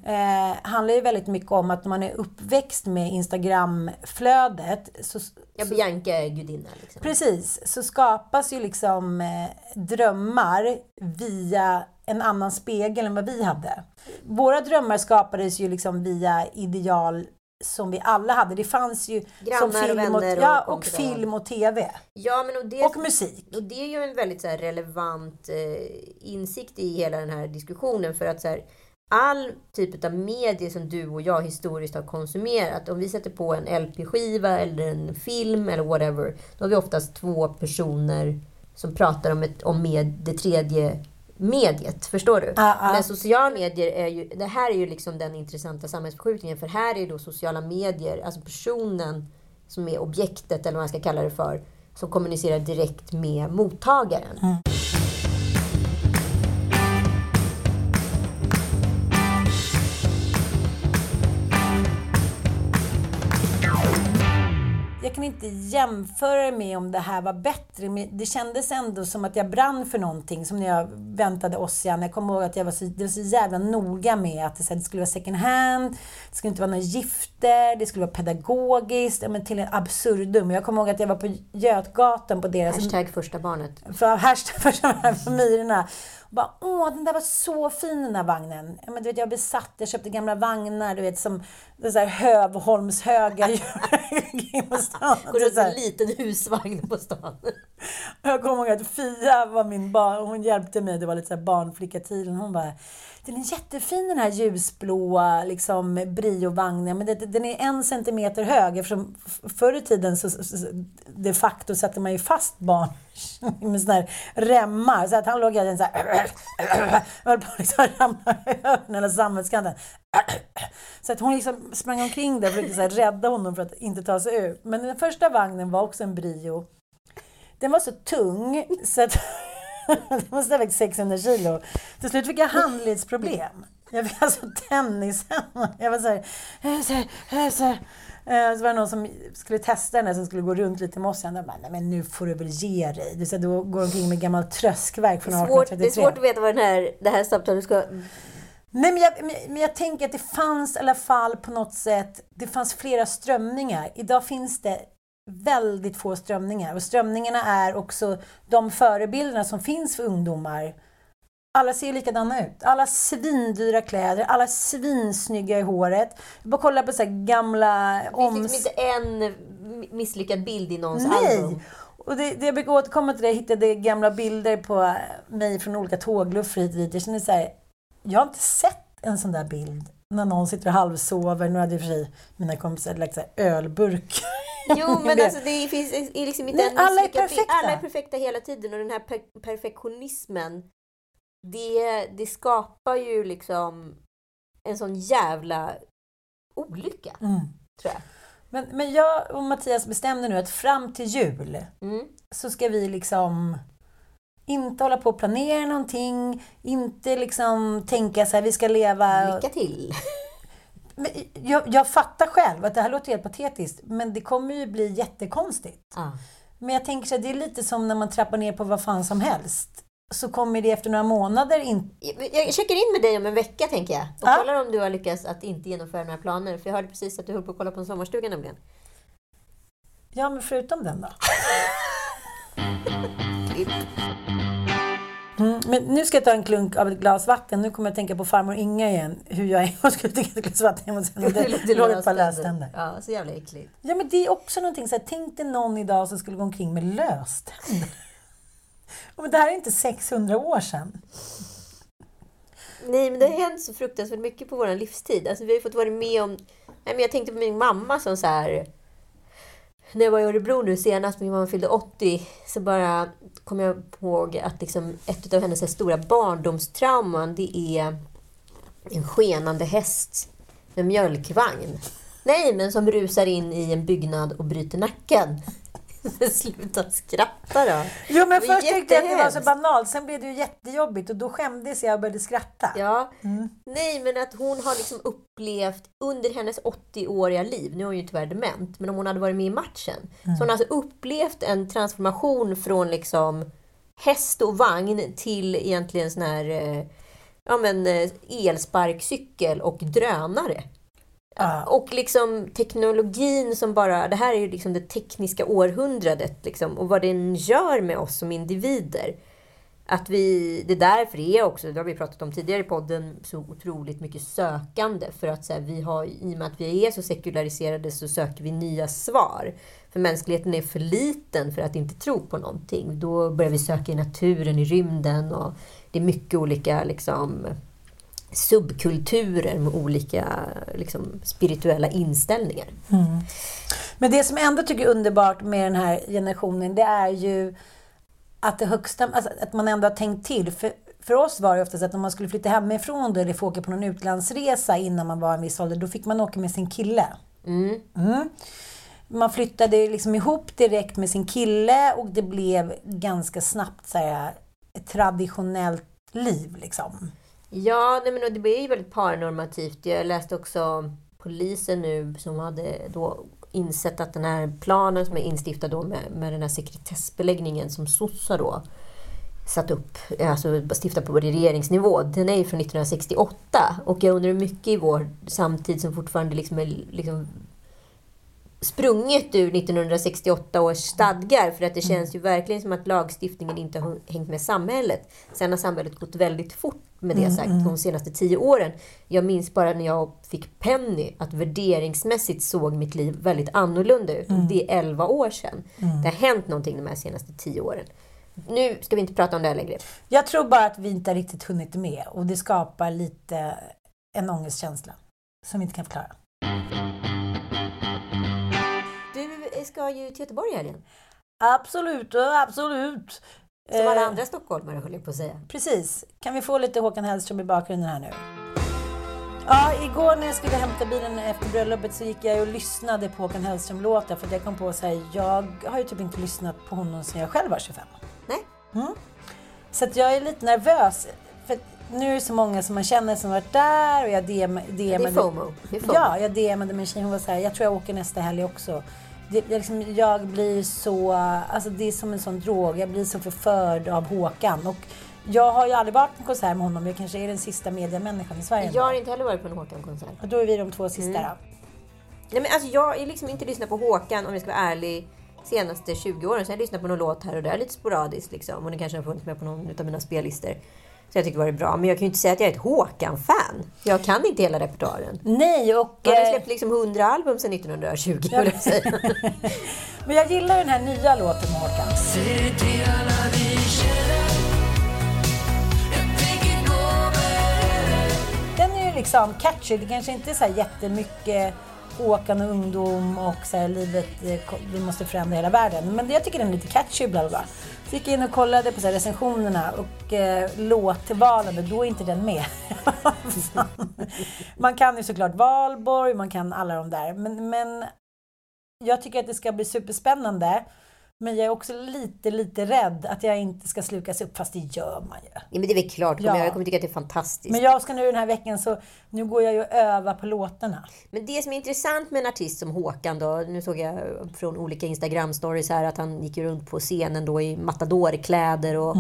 Eh, handlar ju väldigt mycket om att man är uppväxt med Instagramflödet så, Ja, Bianca är gudinna. Liksom. Precis, så skapas ju liksom eh, drömmar via en annan spegel än vad vi hade. Våra drömmar skapades ju liksom via ideal som vi alla hade. Det fanns ju Grannar som film och, och ja, och film och TV. Ja, men och, det, Och musik. och det är ju en väldigt så här, relevant eh, insikt i hela den här diskussionen. För att så här, all typ av medier som du och jag historiskt har konsumerat. Om vi sätter på en LP-skiva eller en film eller whatever. Då har vi oftast två personer som pratar om, ett, om med det tredje mediet. Förstår du? Ja, ja. Men sociala medier är ju, det här är ju liksom den intressanta samhällsförskjutningen. För här är då sociala medier, alltså personen som är objektet eller vad man ska kalla det för, som kommunicerar direkt med mottagaren. Jag kan inte jämföra med om det här var bättre, men det kändes ändå som att jag brann för någonting. Som när jag väntade Ossian. Jag kommer ihåg att jag var så, det var så jävla noga med att det, så här, det skulle vara second hand, det skulle inte vara några gifter, det skulle vara pedagogiskt, men till en absurdum. Jag kommer ihåg att jag var på Götgatan på deras Hashtag första barnet. för hashtag för de här myrorna. Bara, åh, den där var så fin den där vagnen. Ja, men du vet, jag var besatt, jag köpte gamla vagnar, du vet, som är så här Hövholmshöga på stan. Går är runt en liten husvagn på stan. Jag kommer ihåg att Fia var min barn, hon hjälpte mig, det var lite så här barnflicka-tiden. Hon bara, den är jättefin den här ljusblåa liksom, Brio-vagnen, men det, den är en centimeter hög eftersom förr i tiden så, så, de facto satte man ju fast barn med sådana här remmar. Så att han låg hela tiden såhär. höll på att liksom ramla över hela sammetskanten. Så att hon liksom sprang omkring där och försökte så här rädda honom för att inte ta sig ut. Men den första vagnen var också en Brio. Den var så tung så att den måste ha vägt 600 kilo. Till slut fick jag handledsproblem. Jag fick alltså tennishänder. Jag var så här, eh, så här, så här. Så var det någon som skulle testa den där som skulle gå runt lite med oss. Jag bara, nej men nu får du väl ge dig. Du, här, då går omkring med gammalt tröskverk från Det är, svårt, det 1833. är svårt att veta vad den här, det här samtalet ska... Nej, men jag, men- men jag tänker att det fanns i alla fall på något sätt, det fanns flera strömningar. Idag finns det väldigt få strömningar och strömningarna är också de förebilderna som finns för ungdomar. Alla ser likadana ut. Alla svindyra kläder, alla svinsnygga i håret. Bara kolla på så gamla Det finns liksom inte en misslyckad bild i någons Nej! album. Och det, det jag brukar återkomma till det, jag hittade gamla bilder på mig från olika tågluffar hit och dit. Jag känner så här, jag har inte sett en sån där bild när någon sitter och halvsover. Nu hade i och för sig mina kompisar lagt så här ölburk. Jo, men Det- alltså det finns är liksom inte Nej, en alla är perfekta. Alla är perfekta hela tiden och den här per perfektionismen det, det skapar ju liksom en sån jävla olycka, Mm. tror jag. Men, men jag och Mattias bestämde nu att fram till jul Mm. så ska vi liksom inte hålla på och planera någonting, inte liksom tänka så här, vi ska leva... Lycka till! Men jag, jag fattar själv att det här låter helt patetiskt, men det kommer ju bli jättekonstigt. Ah. Men jag tänker så här, det är lite som när man trappar ner på vad fan som helst. Så kommer det efter några månader inte... Jag jag checkar in med dig om en vecka, tänker jag. Och Ja. kollar om du har lyckats att inte genomföra några planer. För jag hörde precis att du höll på att kolla på en sommarstuga nämligen. Ja, men förutom den då. Mm, men nu ska jag ta en klunk av ett glas vatten. Nu kommer jag att tänka på farmor Inga igen. Hur jag en gång skulle dricka ett glas vatten och sen det låg ett par löständer. Ja, så jävla äckligt. Ja, men det är också någonting så här, tänk dig någon idag som skulle gå omkring med löständer. Men det här är inte 600 år sedan. Nej, men det har hänt så fruktansvärt mycket på vår livstid. Alltså, vi har fått vara med om... Nej, men jag tänkte på min mamma som så här... När jag var i Örebro nu senast, min mamma fyllde 80, så bara kom jag ihåg att liksom ett av hennes stora barndomstrauman, det är en skenande häst med mjölkvagn. Nej, men som rusar in i en byggnad och bryter nacken. Sluta skratta då! Jo, men först tyckte jag att det var så banalt. Sen blev det ju jättejobbigt och då skämdes jag och började skratta. Ja. Nej, men att hon har liksom upplevt under hennes 80-åriga liv, nu är hon ju tyvärr dement, men om hon hade varit med i matchen, så hon har alltså upplevt en transformation från liksom häst och vagn till egentligen sån här eh, ja, men, eh, elsparkcykel och drönare. Ja. Och liksom teknologin som bara, det här är ju liksom det tekniska århundradet liksom, och vad den gör med oss som individer. Att vi, det är därför det är också, det har vi pratat om tidigare i podden, så otroligt mycket sökande. För att så här, vi har, i och med att vi är så sekulariserade så söker vi nya svar. För mänskligheten är för liten för att inte tro på någonting. Då börjar vi söka i naturen, i rymden och det är mycket olika liksom, subkulturer med olika liksom, spirituella inställningar. Men det som jag ändå tycker är underbart med den här generationen, det är ju att det högsta, alltså att man ändå har tänkt till. För, för oss var det oftast att om man skulle flytta hemifrån då, eller få åka på någon utlandsresa innan man var en viss ålder, då fick man åka med sin kille. Mm. Man flyttade liksom ihop direkt med sin kille och det blev ganska snabbt så här, ett traditionellt liv. Liksom. Ja, nej, men det blir ju väldigt paranormativt. Jag läste också polisen nu som hade då insett att den här planen som är instiftad då med, med den här sekretessbeläggningen som sossar då satt upp, alltså stiftat på regeringsnivå, den är ju från 1968. Och jag undrar hur mycket i vår samtid som fortfarande liksom är liksom sprunget ur 1968 års stadgar för att det känns ju verkligen som att lagstiftningen inte har hängt med samhället. Sen har samhället gått väldigt fort med det sagt de senaste tio åren. Jag minns bara när jag fick Penny att värderingsmässigt såg mitt liv väldigt annorlunda ut. Det är 11 år sedan. Det har hänt någonting de här senaste tio åren. Nu ska vi inte prata om det här längre. Jag tror bara att vi inte riktigt hunnit med och det skapar lite en ångestkänsla som vi inte kan förklara. Ska ju till Göteborg i helgen. Absolut, absolut. Som alla Eh, andra stockholmare höll jag på att säga. Precis. Kan vi få lite Håkan Hellström i bakgrunden här nu? Ja, igår när jag skulle hämta bilen efter bröllopet så gick jag och lyssnade på Håkan Hellström-låtar för jag kom på att säga jag har ju typ inte lyssnat på honom sedan jag själv var 25. Nej. Så att jag är lite nervös. För nu är det så många som man känner som varit där och jag DM, Det är DMade... FOMO. Det är FOMO. Ja, jag DMade min tjej. Hon var så här, jag tror jag åker nästa helg också. Det, jag, liksom, jag blir så, alltså det är som en sån drog. Jag blir så förförd av Håkan. Och jag har ju aldrig varit på en konsert med honom. Jag kanske är den sista mediamänniskan i Sverige. Jag har inte heller varit på en Håkan-konsert. Och då är vi de två sista Mm. då. Nej, men alltså, jag har liksom inte lyssnat på Håkan, om jag ska vara ärlig, senaste 20 åren. Så jag har lyssnat på någon låt här och där, lite sporadiskt. Liksom. Och det kanske har funnits med på någon av mina spellistor. Så jag tycker det var bra. Men jag kan ju inte säga att jag är ett Håkan-fan. Jag kan inte hela repertoaren. Nej, och... Han har eh, släppt liksom 100 album sedan 1920, höll jag säga. Men jag gillar den här nya låten med Håkan. Den är ju liksom catchy. Det kanske inte är så här jättemycket Håkan och ungdom och så här livet, eh, vi måste förändra hela världen. Men jag tycker den är lite catchy bla bla. Så gick jag in och kollade på så här recensionerna och eh, låtvalen, men då är inte den med. man kan ju såklart Valborg, man kan alla de där. Men, men jag tycker att det ska bli superspännande. Men jag är också lite, lite rädd att jag inte ska slukas upp, fast det gör man ju. Ja, men det är väl klart. Ja. Jag kommer tycka att det är fantastiskt. Men jag ska nu den här veckan så nu går jag ju och övar på låtarna. Men det som är intressant med en artist som Håkan då, nu såg jag från olika Instagram-stories här att han gick runt på scenen då i matadorkläder och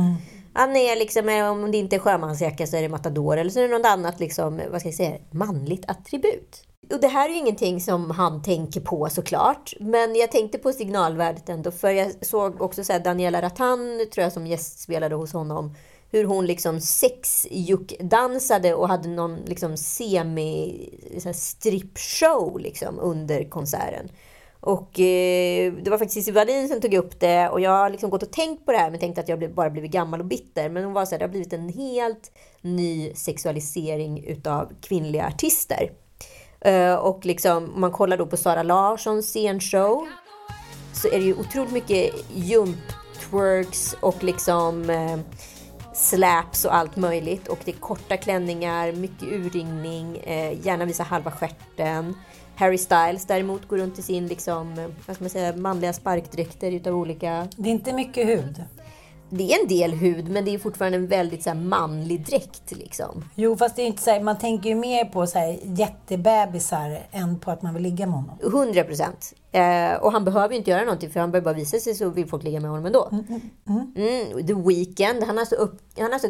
han är liksom, eh, om det inte är sjömansjacka så är det matador eller så är det något annat liksom, vad ska jag säga, manligt attribut. Och det här är ju ingenting som han tänker på såklart, men jag tänkte på signalvärdet ändå, för jag såg också så här Daniela Rattan, tror jag, som gästspelade hos honom, hur hon liksom sexjuckdansade och hade någon liksom semi-strippshow liksom under konserten. Och eh, det var faktiskt Cissi Wallin som tog upp det och jag har liksom gått och tänkt på det här men tänkte att jag bara blivit gammal och bitter. Men hon var så här, det har blivit en helt ny sexualisering utav kvinnliga artister. Eh, och liksom, om man kollar då på Sara Larssons scenshow så är det ju otroligt mycket jump twerks och liksom eh, slaps och allt möjligt. Och det är korta klänningar, mycket urringning, eh, gärna visa halva stjärten. Harry Styles däremot går runt i sin liksom, eh, vad ska man säga, manliga sparkdräkter utav olika... Det är inte mycket hud. Det är en del hud men det är fortfarande en väldigt så här, manlig dräkt liksom. Jo, fast det är inte så här, man tänker ju mer på så här, jättebebisar än på att man vill ligga med honom. 100 procent. Eh, och han behöver ju inte göra någonting för han behöver bara visa sig så vill folk ligga med honom ändå. Mm, The Weeknd, han har så, upp, han har så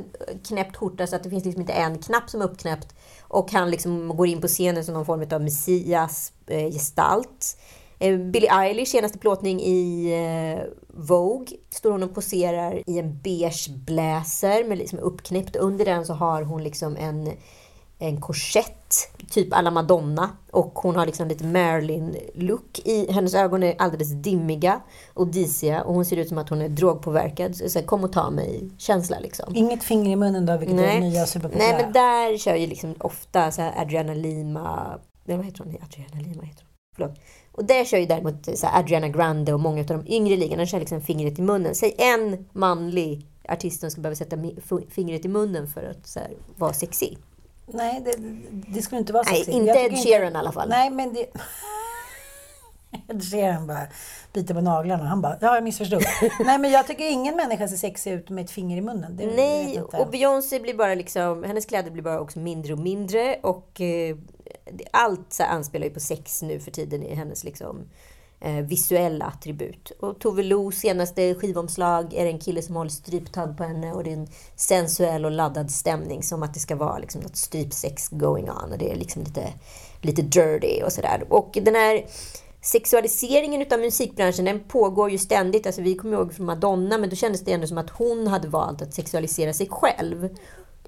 knäppt skjorta så att det finns liksom inte en knapp som är uppknäppt. Och han liksom går in på scenen som någon form av Messias eh, gestalt. Eh, Billie Eilish senaste plåtning i eh, Vogue står hon och poserar i en beige blazer med liksom uppknäppt. Under den så har hon liksom en en korsett, typ alla Madonna. Och hon har liksom lite Marilyn-look. i Hennes ögon är alldeles dimmiga och disiga och hon ser ut som att hon är drogpåverkad. Så, här, kom och ta mig-känsla liksom. Inget finger i munnen då, vilket är det nya superpopulära. Nej, men där kör ju liksom ofta så här Adriana Lima... Nej, vad heter hon? Adriana Lima heter hon. Förlåt. Och där kör ju däremot så här Adriana Grande och många av de yngre ligorna kör liksom fingret i munnen. Säg en manlig artist som ska behöva sätta fingret i munnen för att så här, vara sexig. Nej, det, det skulle inte vara Nej, sexigt. inte Jag Ed Sheeran i alla fall. Nej, men det... Ed Sheeran bara biter på naglarna. Han bara, ja, jag missförstod. Nej, men jag tycker ingen människa ser sexig ut med ett finger i munnen. Det, Nej, inte. och Beyoncé blir bara liksom, hennes kläder blir bara också mindre och mindre och eh, allt så anspelar ju på sex nu för tiden i hennes liksom eh, visuella attribut. Och Tove Los senaste skivomslag är det en kille som håller stryptag på henne och det är en sensuell och laddad stämning som att det ska vara liksom något strypsex going on och det är liksom lite, lite dirty och sådär. Och den här sexualiseringen utav musikbranschen den pågår ju ständigt. Alltså vi kommer ihåg från Madonna, men då kändes det ändå som att hon hade valt att sexualisera sig själv.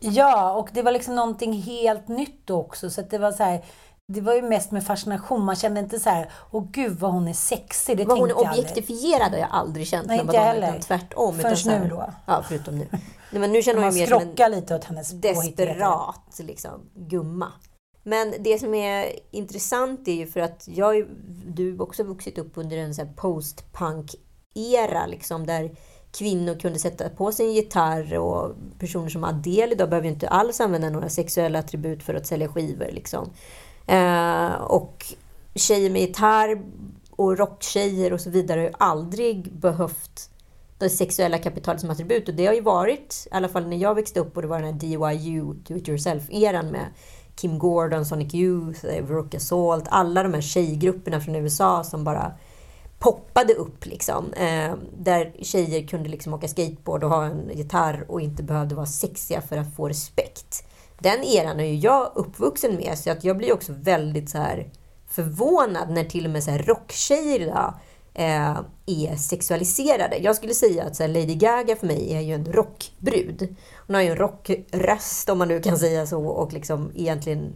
Ja, och det var liksom någonting helt nytt också. Så det var så här, det var ju mest med fascination. Man kände inte så här, åh gud vad hon är sexig. Det Vad hon är aldrig. objektifierad har jag aldrig känt Nej, med inte Madonna, heller. utan tvärtom. Förrän utan här- nu då. Ja, förutom nu. Nej, men nu känner hon Man ju mer som en lite åt hennes desperat liksom, gumma. Men det som är intressant är ju för att jag, du också vuxit upp under en post-punk-era liksom, där kvinnor kunde sätta på sig en gitarr och personer som Adele idag behöver ju inte alls använda några sexuella attribut för att sälja skivor. Liksom. Eh, och tjejer med gitarr och rocktjejer och så vidare har ju aldrig behövt det sexuella kapitalet som attribut. Och det har ju varit, i alla fall när jag växte upp och det var den här DYU, Do It Yourself-eran med Kim Gordon, Sonic Youth, eh, Veruca Salt, alla de här tjejgrupperna från USA som bara poppade upp liksom. Eh, där tjejer kunde liksom åka skateboard och ha en gitarr och inte behövde vara sexiga för att få respekt. Den eran är ju jag uppvuxen med så att jag blir också väldigt så här förvånad när till och med så här rocktjejer idag eh, är sexualiserade. Jag skulle säga att så här, Lady Gaga för mig är ju en rockbrud. Hon har ju en rockröst om man nu kan säga så och liksom egentligen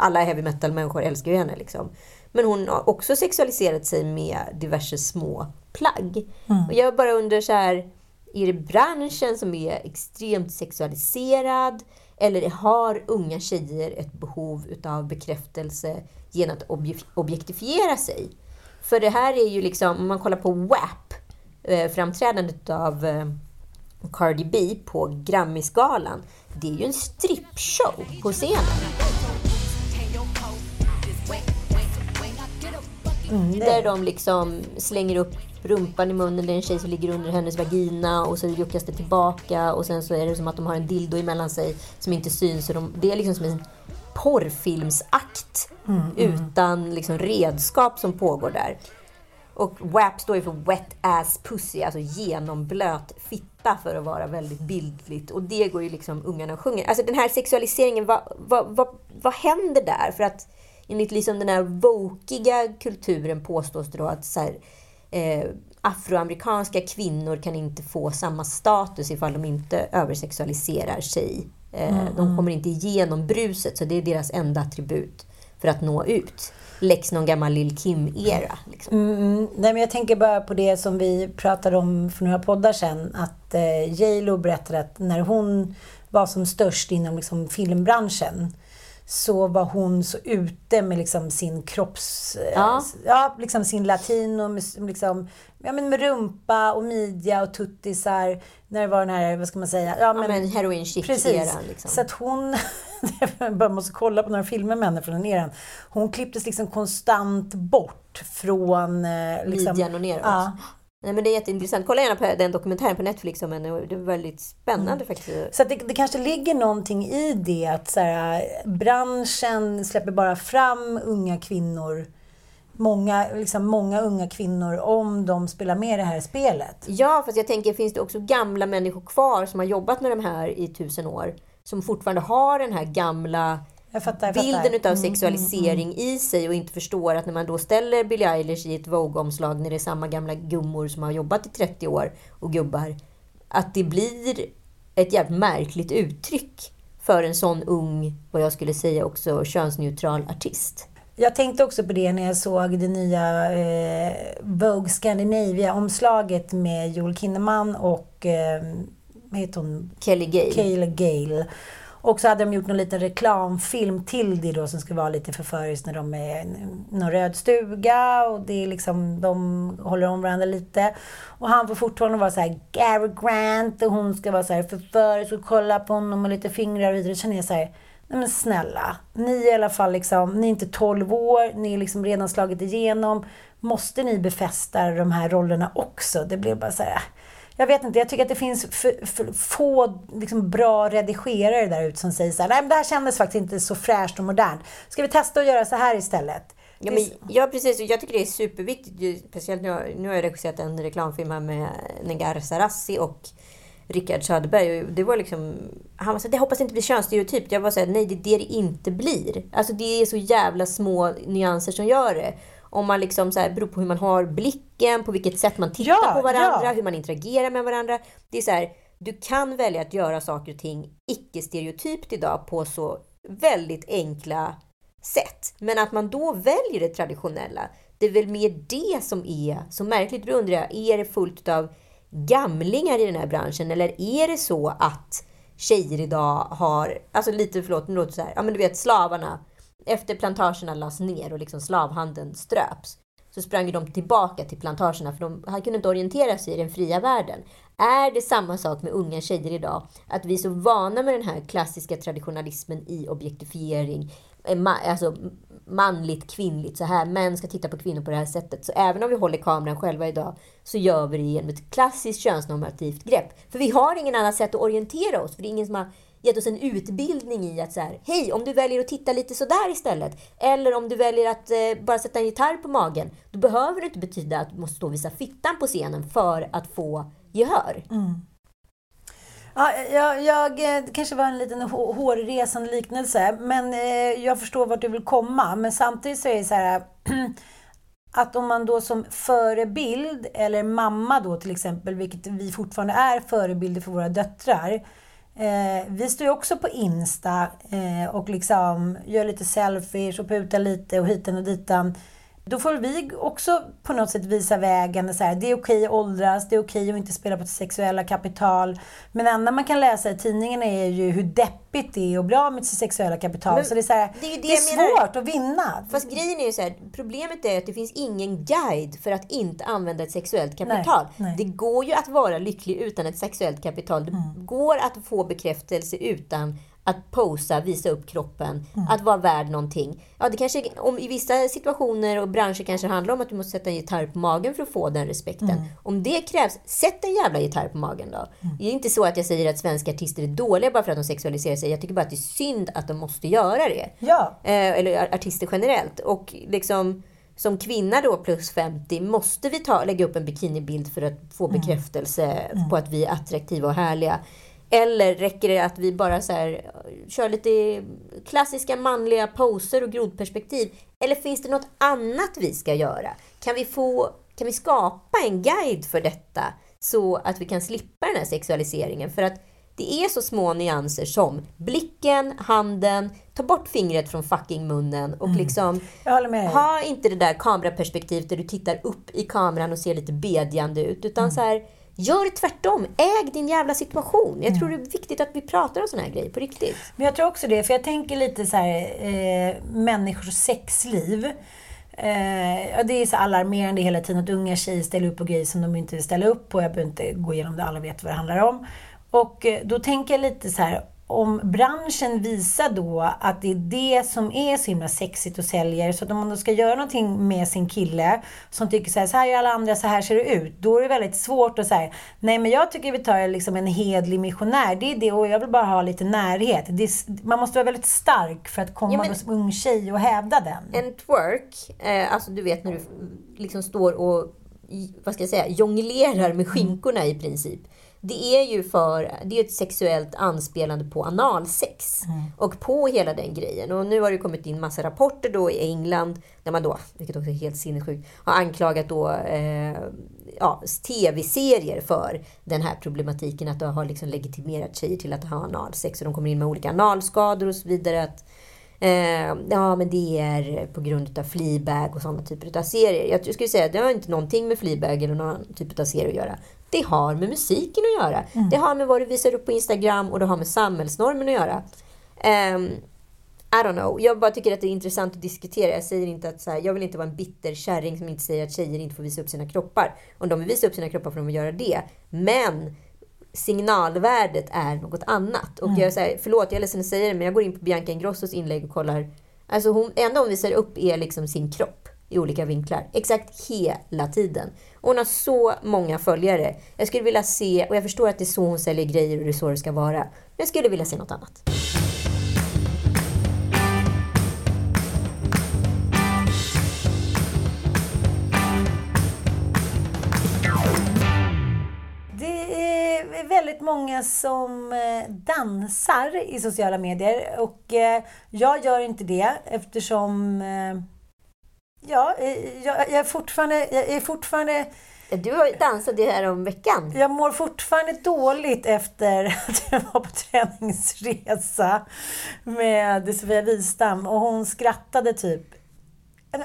alla heavy metal-människor älskar ju henne. Liksom. Men hon har också sexualiserat sig med diverse små plagg. Och jag bara undrar så här, är det branschen som är extremt sexualiserad? Eller har unga tjejer ett behov utav bekräftelse genom att obje- objektifiera sig? För det här är ju liksom, om man kollar på WAP, eh, framträdandet av eh, Cardi B på Grammisgalan. Det är ju en strippshow på scenen. Där de liksom slänger upp rumpan i munnen. Det är en tjej som ligger under hennes vagina och så juckas det tillbaka och sen så är det som att de har en dildo emellan sig som inte syns. Så de, det är liksom som en porrfilmsakt utan liksom redskap som pågår där. Och WAP står ju för Wet Ass Pussy, alltså genomblöt fitta för att vara väldigt bildligt. Och det går ju liksom ungarna och sjunger. Alltså den här sexualiseringen, vad, vad, vad, vad händer där? För att enligt liksom den här vokiga kulturen påstås det då att så här, eh, afroamerikanska kvinnor kan inte få samma status ifall de inte översexualiserar sig. Eh, De kommer inte igenom bruset, så det är deras enda attribut för att nå ut. Lex någon gammal Lil Kim-era. Liksom. Mm, nej, men jag tänker bara på det som vi pratade om för några poddar sedan. Att eh, J Lo berättade att när hon var som störst inom liksom, filmbranschen så var hon så ute med liksom sin kropps... eh, Ja. ja liksom sin latino, med, liksom, ja, men med rumpa och midja och tuttisar. När det var den här, vad ska man säga? Ja, men heroin chic-eran. Liksom. Så att hon, jag måste kolla på några filmer med henne från den eran. Hon klipptes liksom konstant bort från... eh, Liksom, Midjan och neråt. Ja. Nej, men det är jätteintressant. Kolla gärna på den dokumentären på Netflix om henne. Det var väldigt spännande faktiskt. Så det, det kanske ligger någonting i det att så här, branschen släpper bara fram unga kvinnor, många, liksom många unga kvinnor, om de spelar med i det här spelet. Ja, fast jag tänker, finns det också gamla människor kvar som har jobbat med de här i tusen år? Som fortfarande har den här gamla Jag fattar, jag fattar. bilden utav Mm, sexualisering i sig och inte förstår att när man då ställer Billie Eilish i ett Vogue-omslag när det är samma gamla gummor som har jobbat i 30 år och gubbar. Att det blir ett jävligt märkligt uttryck för en sån ung, vad jag skulle säga också, könsneutral artist. Jag tänkte också på det när jag såg det nya eh, Vogue Scandinavia-omslaget med Joel Kinnaman och eh, vad heter hon? Kelly Gay. Kayla Gale. Och så hade de gjort någon liten reklamfilm till det då som ska vara lite förföriskt när de är i någon röd stuga och det är liksom, de håller om varandra lite. Och han får fortfarande vara så här Gary Grant och hon ska vara så här förförisk och kolla på honom och lite fingrar och vidare. Då känner jag så här, nej men snälla. Ni är i alla fall liksom, ni är inte 12 år, ni är liksom redan slagit igenom. Måste ni befästa de här rollerna också? Det blir bara så här, jag vet inte, jag tycker att det finns för, för få liksom, bra redigerare där ute som säger så här, nej men det här kändes faktiskt inte så fräscht och modernt. Ska vi testa att göra så här istället? Ja, men, ja, precis. Jag tycker det är superviktigt. Speciellt nu, har- nu har jag regisserat en reklamfilm här med Negar Sarassi och Rickard Söderberg. Och det var liksom, han var så här, det hoppas inte blir könsstereotypt. Jag var så här, nej det är det det inte blir. Alltså det är så jävla små nyanser som gör det. Om man liksom så här, beror på hur man har blicken, på vilket sätt man tittar Ja, på varandra, ja. hur man interagerar med varandra. Det är så här, du kan välja att göra saker och ting icke-stereotypt idag på så väldigt enkla sätt. Men att man då väljer det traditionella, det är väl mer det som är så märkligt. Då undrar jag, är det fullt av gamlingar i den här branschen eller är det så att tjejer idag har, alltså lite, förlåt, nu låter det så här, ja men du vet slavarna, efter plantagerna lades ner och liksom slavhandeln ströps, så sprang de tillbaka till plantagerna för de kunde inte orientera sig i den fria världen. Är det samma sak med unga tjejer idag? Att vi är så vana med den här klassiska traditionalismen i objektifiering, eh, alltså manligt, kvinnligt, så här, män ska titta på kvinnor på det här sättet. Så även om vi håller kameran själva idag så gör vi det genom ett klassiskt könsnormativt grepp. För vi har ingen annat sätt att orientera oss, för det är ingen som har gett oss en utbildning i att så här, hej, om du väljer att titta lite sådär istället, eller om du väljer att eh, bara sätta en gitarr på magen, då behöver det inte betyda att du måste stå och visa fittan på scenen för att få gehör. Mm. Ja, jag, jag, det kanske var en liten hårresande liknelse, men eh, jag förstår vart du vill komma. Men samtidigt så är det så här att om man då som förebild, eller mamma då till exempel, vilket vi fortfarande är förebilder för våra döttrar. Eh, vi står ju också på Insta eh, och liksom gör lite selfies och putar lite och hitan och ditan. Då får vi också på något sätt visa vägen. Så här, det är okej att åldras, det är okej att inte spela på sitt sexuella kapital. Men det enda man kan läsa i tidningarna är ju hur deppigt det är att bli av med sitt sexuella kapital. Men så det är, så här, det är det det är menar. svårt att vinna. Fast grejen är ju så här, problemet är att det finns ingen guide för att inte använda ett sexuellt kapital. nej. Mm. Det går ju att vara lycklig utan ett sexuellt kapital. Det går att få bekräftelse utan att posa, visa upp kroppen, Mm. att vara värd någonting. Ja, det kanske, om, I vissa situationer och branscher kanske det handlar om att du måste sätta en gitarr på magen för att få den respekten. Mm. Om det krävs, sätt en jävla gitarr på magen då. Det är inte så att jag säger att svenska artister är dåliga bara för att de sexualiserar sig. Jag tycker bara att det är synd att de måste göra det. Ja. Eh, eller artister generellt. Och liksom som kvinna då plus 50 måste vi ta, lägga upp en bikinibild för att få bekräftelse på att vi är attraktiva och härliga. Eller räcker det att vi bara så här, kör lite klassiska manliga poser och grodperspektiv? Eller finns det något annat vi ska göra? Kan vi, få, kan vi skapa en guide för detta så att vi kan slippa den här sexualiseringen? För att det är så små nyanser som blicken, handen, ta bort fingret från fucking munnen och liksom håller med dig. ha inte det där kameraperspektivet där du tittar upp i kameran och ser lite bedjande ut. Utan så här, gör tvärtom. Äg din jävla situation. Jag tror det är viktigt att vi pratar om såna här grejer på riktigt. Men jag tror också det, för jag tänker lite så här, eh, människors sexliv. Eh, det är så alarmerande hela tiden att unga tjejer ställer upp på grejer som de inte vill ställa upp på. Jag behöver inte gå igenom det, alla vet vad det handlar om. Och eh, då tänker jag lite så här, om branschen visar då att det är det som är så himla sexigt och säljer, så att om man då ska göra någonting med sin kille som tycker så här, så här gör alla andra, så här ser det ut. Då är det väldigt svårt att säga, nej men jag tycker vi tar liksom en hedlig missionär, det är det och jag vill bara ha lite närhet. Är, man måste vara väldigt stark för att komma Ja, men- som ung tjej och hävda den. En twerk, eh, alltså du vet när du liksom står och vad ska jag säga, jonglerar med skinkorna i princip. Det är ju för, det är ett sexuellt anspelande på analsex. Och på hela den grejen. Och nu har det kommit in massa rapporter då i England, där man då, vilket också är helt sinnessjukt, har anklagat då eh, ja, tv-serier för den här problematiken. Att det har liksom legitimerat tjejer till att ha analsex. Och de kommer in med olika analskador och så vidare. Att, Eh, ja, men det är på grund av Fleabag och sådana typer av serier. Jag skulle säga att det har inte någonting med Fleabag eller någon typ av serie att göra. Det har med musiken att göra. Det har med vad du visar upp på Instagram och det har med samhällsnormen att göra. Ehm, I don't know. Jag bara tycker att det är intressant att diskutera. Jag säger inte att så här, jag vill inte vara en bitter kärring som inte säger att tjejer inte får visa upp sina kroppar. Om de vill visa upp sina kroppar får de göra det. Men signalvärdet är något annat. Och jag säger, förlåt, jag är ledsen att säga det, men jag går in på Bianca Ingrossos inlägg och kollar. Alltså hon, enda hon visar upp är liksom sin kropp i olika vinklar. Exakt hela tiden. Och hon har så många följare. Jag skulle vilja se, och jag förstår att det är så hon säljer grejer och det är så det ska vara. Men jag skulle vilja se något annat. Det är väldigt många som eh, dansar i sociala medier och eh, jag gör inte det eftersom eh, Ja, eh, jag, jag, är fortfarande, jag är fortfarande... Du har ju här om veckan. Jag mår fortfarande dåligt efter att jag var på träningsresa med Sofia Wistam och hon skrattade typ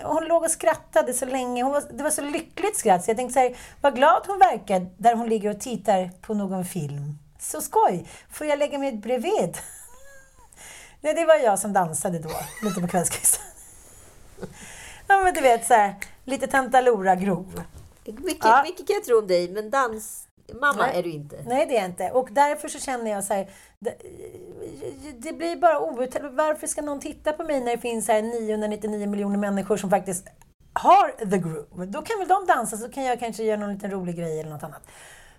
hon låg och skrattade så länge. Hon var, det var så lyckligt skratt så jag tänkte så här, vad glad hon verkar där hon ligger och tittar på någon film. Så skoj! Får jag lägga mig bredvid? Nej, det var jag som dansade då, lite på kvällskvisten. Ja, men du vet så här, lite tantalora-grov. Mycket, ja. mycket kan jag tro om dig, men dans... Mamma är du inte. Nej, det är jag inte. Och därför så känner jag så här, det, det blir bara outhärdligt. Varför ska någon titta på mig när det finns här 999 miljoner människor som faktiskt har the groove? Då kan väl de dansa, så kan jag kanske göra någon liten rolig grej eller något annat.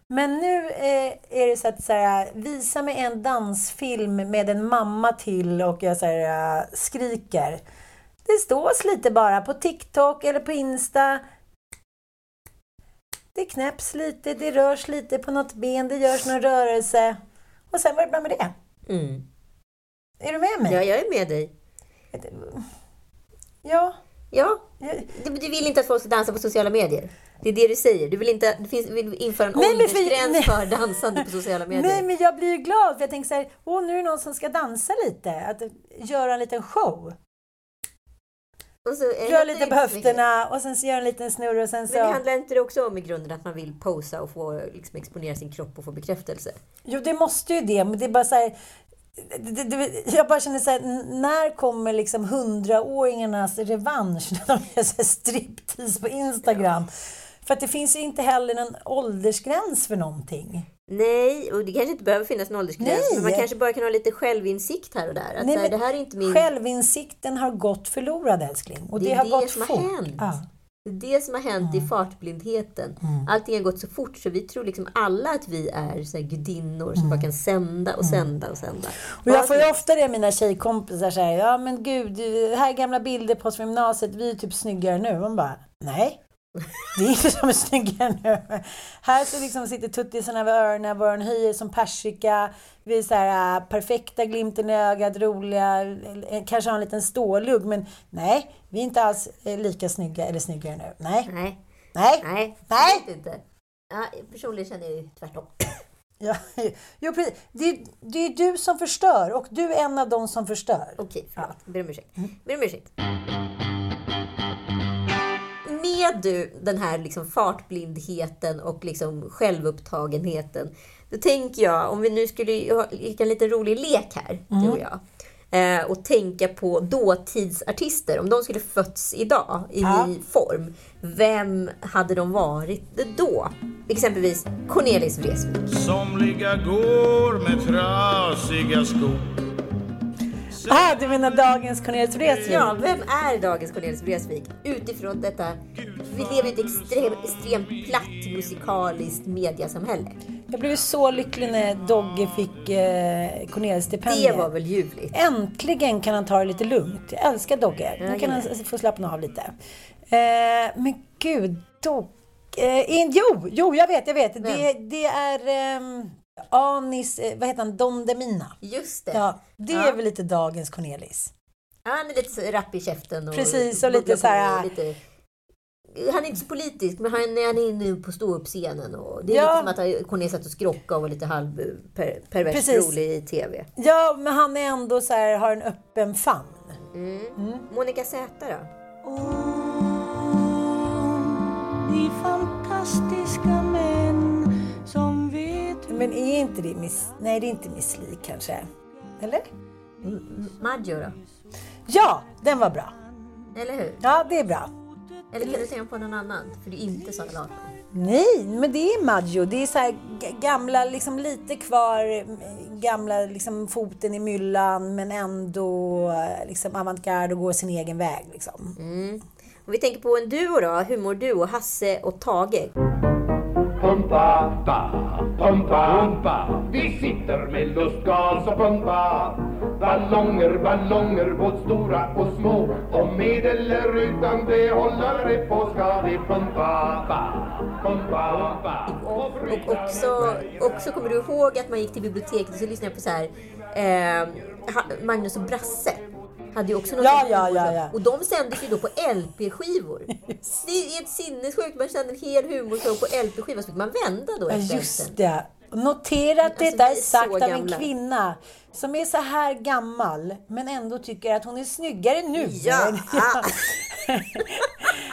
Men nu eh, är det så att så här, visa mig en dansfilm med en mamma till och jag så här, uh, skriker. Det stås lite bara på TikTok eller på Insta. Det knäpps lite, det rörs lite på något ben, det görs någon rörelse. Och sen var det bra med det. Mm. Är du med mig? Ja, jag är med dig. Ja. Ja. Du, du vill inte att folk ska dansa på sociala medier? Det är det du säger. Du vill, inte, du vill införa en nej, åldersgräns för, för dansande på sociala medier. Nej, men jag blir ju glad för jag tänker så här, åh, nu är det någon som ska dansa lite. Att göra en liten show. Rör lite på höfterna och sen så gör en liten snurr och sen så... Men det handlar inte det också om i grunden att man vill posa och få liksom, exponera sin kropp och få bekräftelse? Jo, det måste ju det, men det är bara så här, det, det, jag bara känner så här, när kommer liksom hundraåringarnas revansch när de gör striptease på Instagram? Ja. För att det finns inte heller en åldersgräns för någonting. Nej, och det kanske inte behöver finnas en åldersgräns. Nej. Men man kanske bara kan ha lite självinsikt här och där. Att Nej, här, det här är inte min... Självinsikten har gått förlorad älskling. Och det, det har det gått som fort. Har hänt. Ja. Det är det som har hänt mm. i fartblindheten. Mm. Allting har gått så fort så vi tror liksom alla att vi är så gudinnor som mm. bara kan sända och mm. sända och sända. Och jag får ju ofta det mina tjejkompisar säger, ja men gud, här är gamla bilder på oss från gymnasiet, vi är typ snyggare nu. Man bara, nej. Det är ingen som är snyggare nu. Här så liksom sitter tuttisarna vid öronen, våran höjer som persika. Vi är så här, äh, perfekta, glimten i ögat, roliga, eh, kanske har en liten stålugg. Men nej, vi är inte alls eh, lika snygga eller snyggare nu. Nej. Nej. Nej. Nej. Nej. Inte. Ja, personligen känner jag ju tvärtom. Ja, jo, precis. Det, det är du som förstör och du är en av dem som förstör. Okej, förlåt. Ja. Ber om ursäkt. Ber om ursäkt med du den här liksom fartblindheten och liksom självupptagenheten, då tänker jag, om vi nu skulle leka en liten rolig lek här, mm. du och jag, eh, och tänka på dåtidsartister, om de skulle fötts idag i ja. ny form, vem hade de varit då? Exempelvis Cornelis Vreeswijk. Somliga går med trasiga skor Ah, du menar dagens Cornelis Vreeswijk? Ja, vem är dagens Cornelis Vreeswijk? Utifrån detta, vi lever i ett extremt, extremt platt musikaliskt mediasamhälle. Jag blev så lycklig när Dogge fick eh, Cornelis-stipendiet. Det var väl ljuvligt? Äntligen kan han ta det lite lugnt. Jag älskar Dogge. Nu kan han få slappna av lite. Eh, men gud, Dogge... Eh, jo, jo, jag vet, jag vet. Det, det är... Eh, Anis, eh, vad heter han, Don Demina. Just det. Ja, det ja. är väl lite dagens Cornelis. Ja, han är lite rapp i käften. Och Precis, och lite så här... Lite, han är inte så politisk, men han, han är inne på ståuppscenen. Och det är ja. lite som att Cornelis satt och skrockade och var lite halv per, perverst rolig i TV. Ja, men han är ändå så här, har en öppen famn. Mm. Mm. Monica Z då? Oh, ni fantastiska män men är inte det Miss... Nej, det är inte Miss Li kanske. Eller? Maggio då? Ja, den var bra. Eller hur? Ja, det är bra. Eller kan du tänka på någon annan? För du inte Sara Larsson. Nej, men det är Maggio. Det är så här gamla, liksom lite kvar, gamla liksom foten i myllan men ändå liksom avantgarde och går sin egen väg. Liksom. Mm. Om vi tänker på en duo då, humorduo, Hasse och Tage. Pumpa, ba, pumpa, pumpa. Vi sitter med lustgas och pumpa. Ballonger, ballonger, både stora och små. Och med eller utan behållare på ska vi pumpa, ba, pumpa, ba. Och, och också, också kommer du ihåg att man gick till biblioteket och så lyssnade på så här eh, Magnus och Brasse. Hade ju också någon Ja, ja, ja, ja. Och de sändes ju då på LP-skivor. Det är ett sinnessjukt. Man sände en hel humorshow på LP-skiva så fick man vända då Ja, efter just hälften. det. Notera att Alltså, detta är sagt av en kvinna som är så här gammal men ändå tycker att hon är snyggare nu. Ja.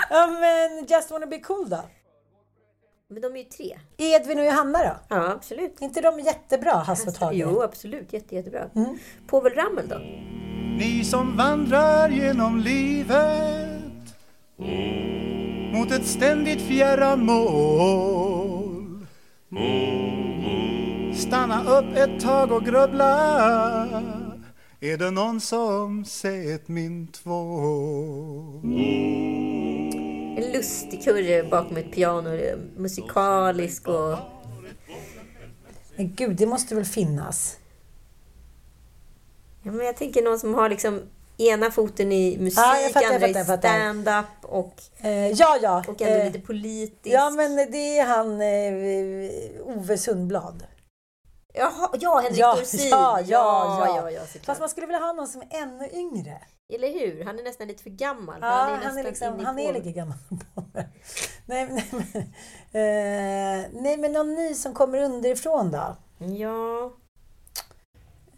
ja men Just wanna be cool då? Men de är ju tre. Edvin och Johanna då? Ja, absolut. Inte de jättebra, Hasse och Tage? Jo, absolut. Jätte, jättebra. Mm. Povel Ramel då? Ni som vandrar genom livet mot ett ständigt fjärran mål. Stanna upp ett tag och grubbla. Är det någon som sett min tvål? En lustig kurre bakom ett piano. Musikalisk och... Men gud, det måste väl finnas? Ja, men jag tänker någon som har liksom ena foten i musik, Ja, jag fattar, jag andra fattar, jag i fattar. stand-up och, Eh, ja, ja. och ändå eh, lite politiskt. Ja, men det är han eh, Ove Sundblad. Jaha, ja, Henrik Ja, Dorsin. ja, ja, ja. ja, ja. Fast man skulle vilja ha någon som är ännu yngre. Eller hur? Han är nästan lite för gammal. för Ja, han är, han är, liksom, i han är lika gammal. nej, nej, men, eh, nej, men någon ny som kommer underifrån då? Ja.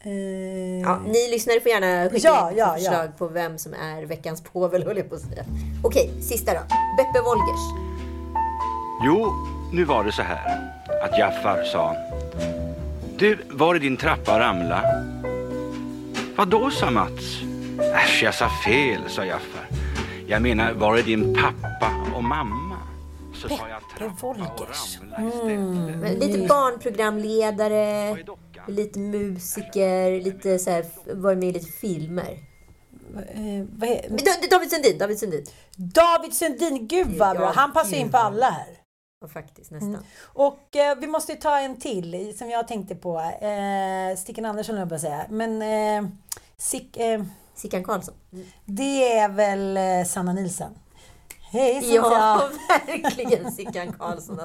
Eh, ja. Ni lyssnare får gärna skicka Ja, in ja, förslag ja. på vem som är veckans påvel, höll jag på att säga. Okej, sista då. Beppe Wolgers. Jo, nu var det så här att Jaffar sa Du, var det din trappa ramla? Vad då, sa Mats. Äsch, jag sa fel, sa Jaffar. Jag menar, var det din pappa och mamma? Så sa jag trappa och ramla istället. Men Lite barnprogramledare, lite musiker, lite så här, varit med i lite filmer. eh, vad är, Men David Sundin, David Sundin. David Sundin, gud vad bra. Ja, Han passar in på alla här. Ja, faktiskt nästan. Och eh, vi måste ju ta en till som jag tänkte på. Eh, Stickan Andersson höll jag säga. Men eh, Sick, eh, Sickan Karlsson. det är väl eh, Sanna Nilsson. Hej Ja, Sanna! verkligen Sickan Karlsson.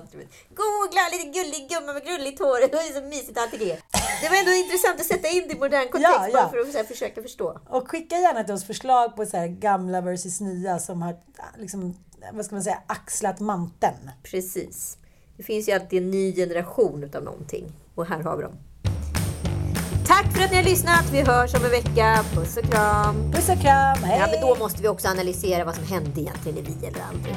Googla, lite gullig gumma med grulligt hår. Det är så mysigt alltid det. Det var ändå intressant att sätta in det i modern kontext Ja, ja. för att här, försöka förstå. Och skicka gärna till oss förslag på så här gamla versus nya som har liksom, vad ska man säga, axlat manteln. Precis. Det finns ju alltid en ny generation utav någonting. Och här har vi dem. Tack för att ni har lyssnat. Vi hörs om en vecka. Puss och kram. Puss och kram, hej! Ja, men då måste vi också analysera vad som hände egentligen i Vi eller aldrig.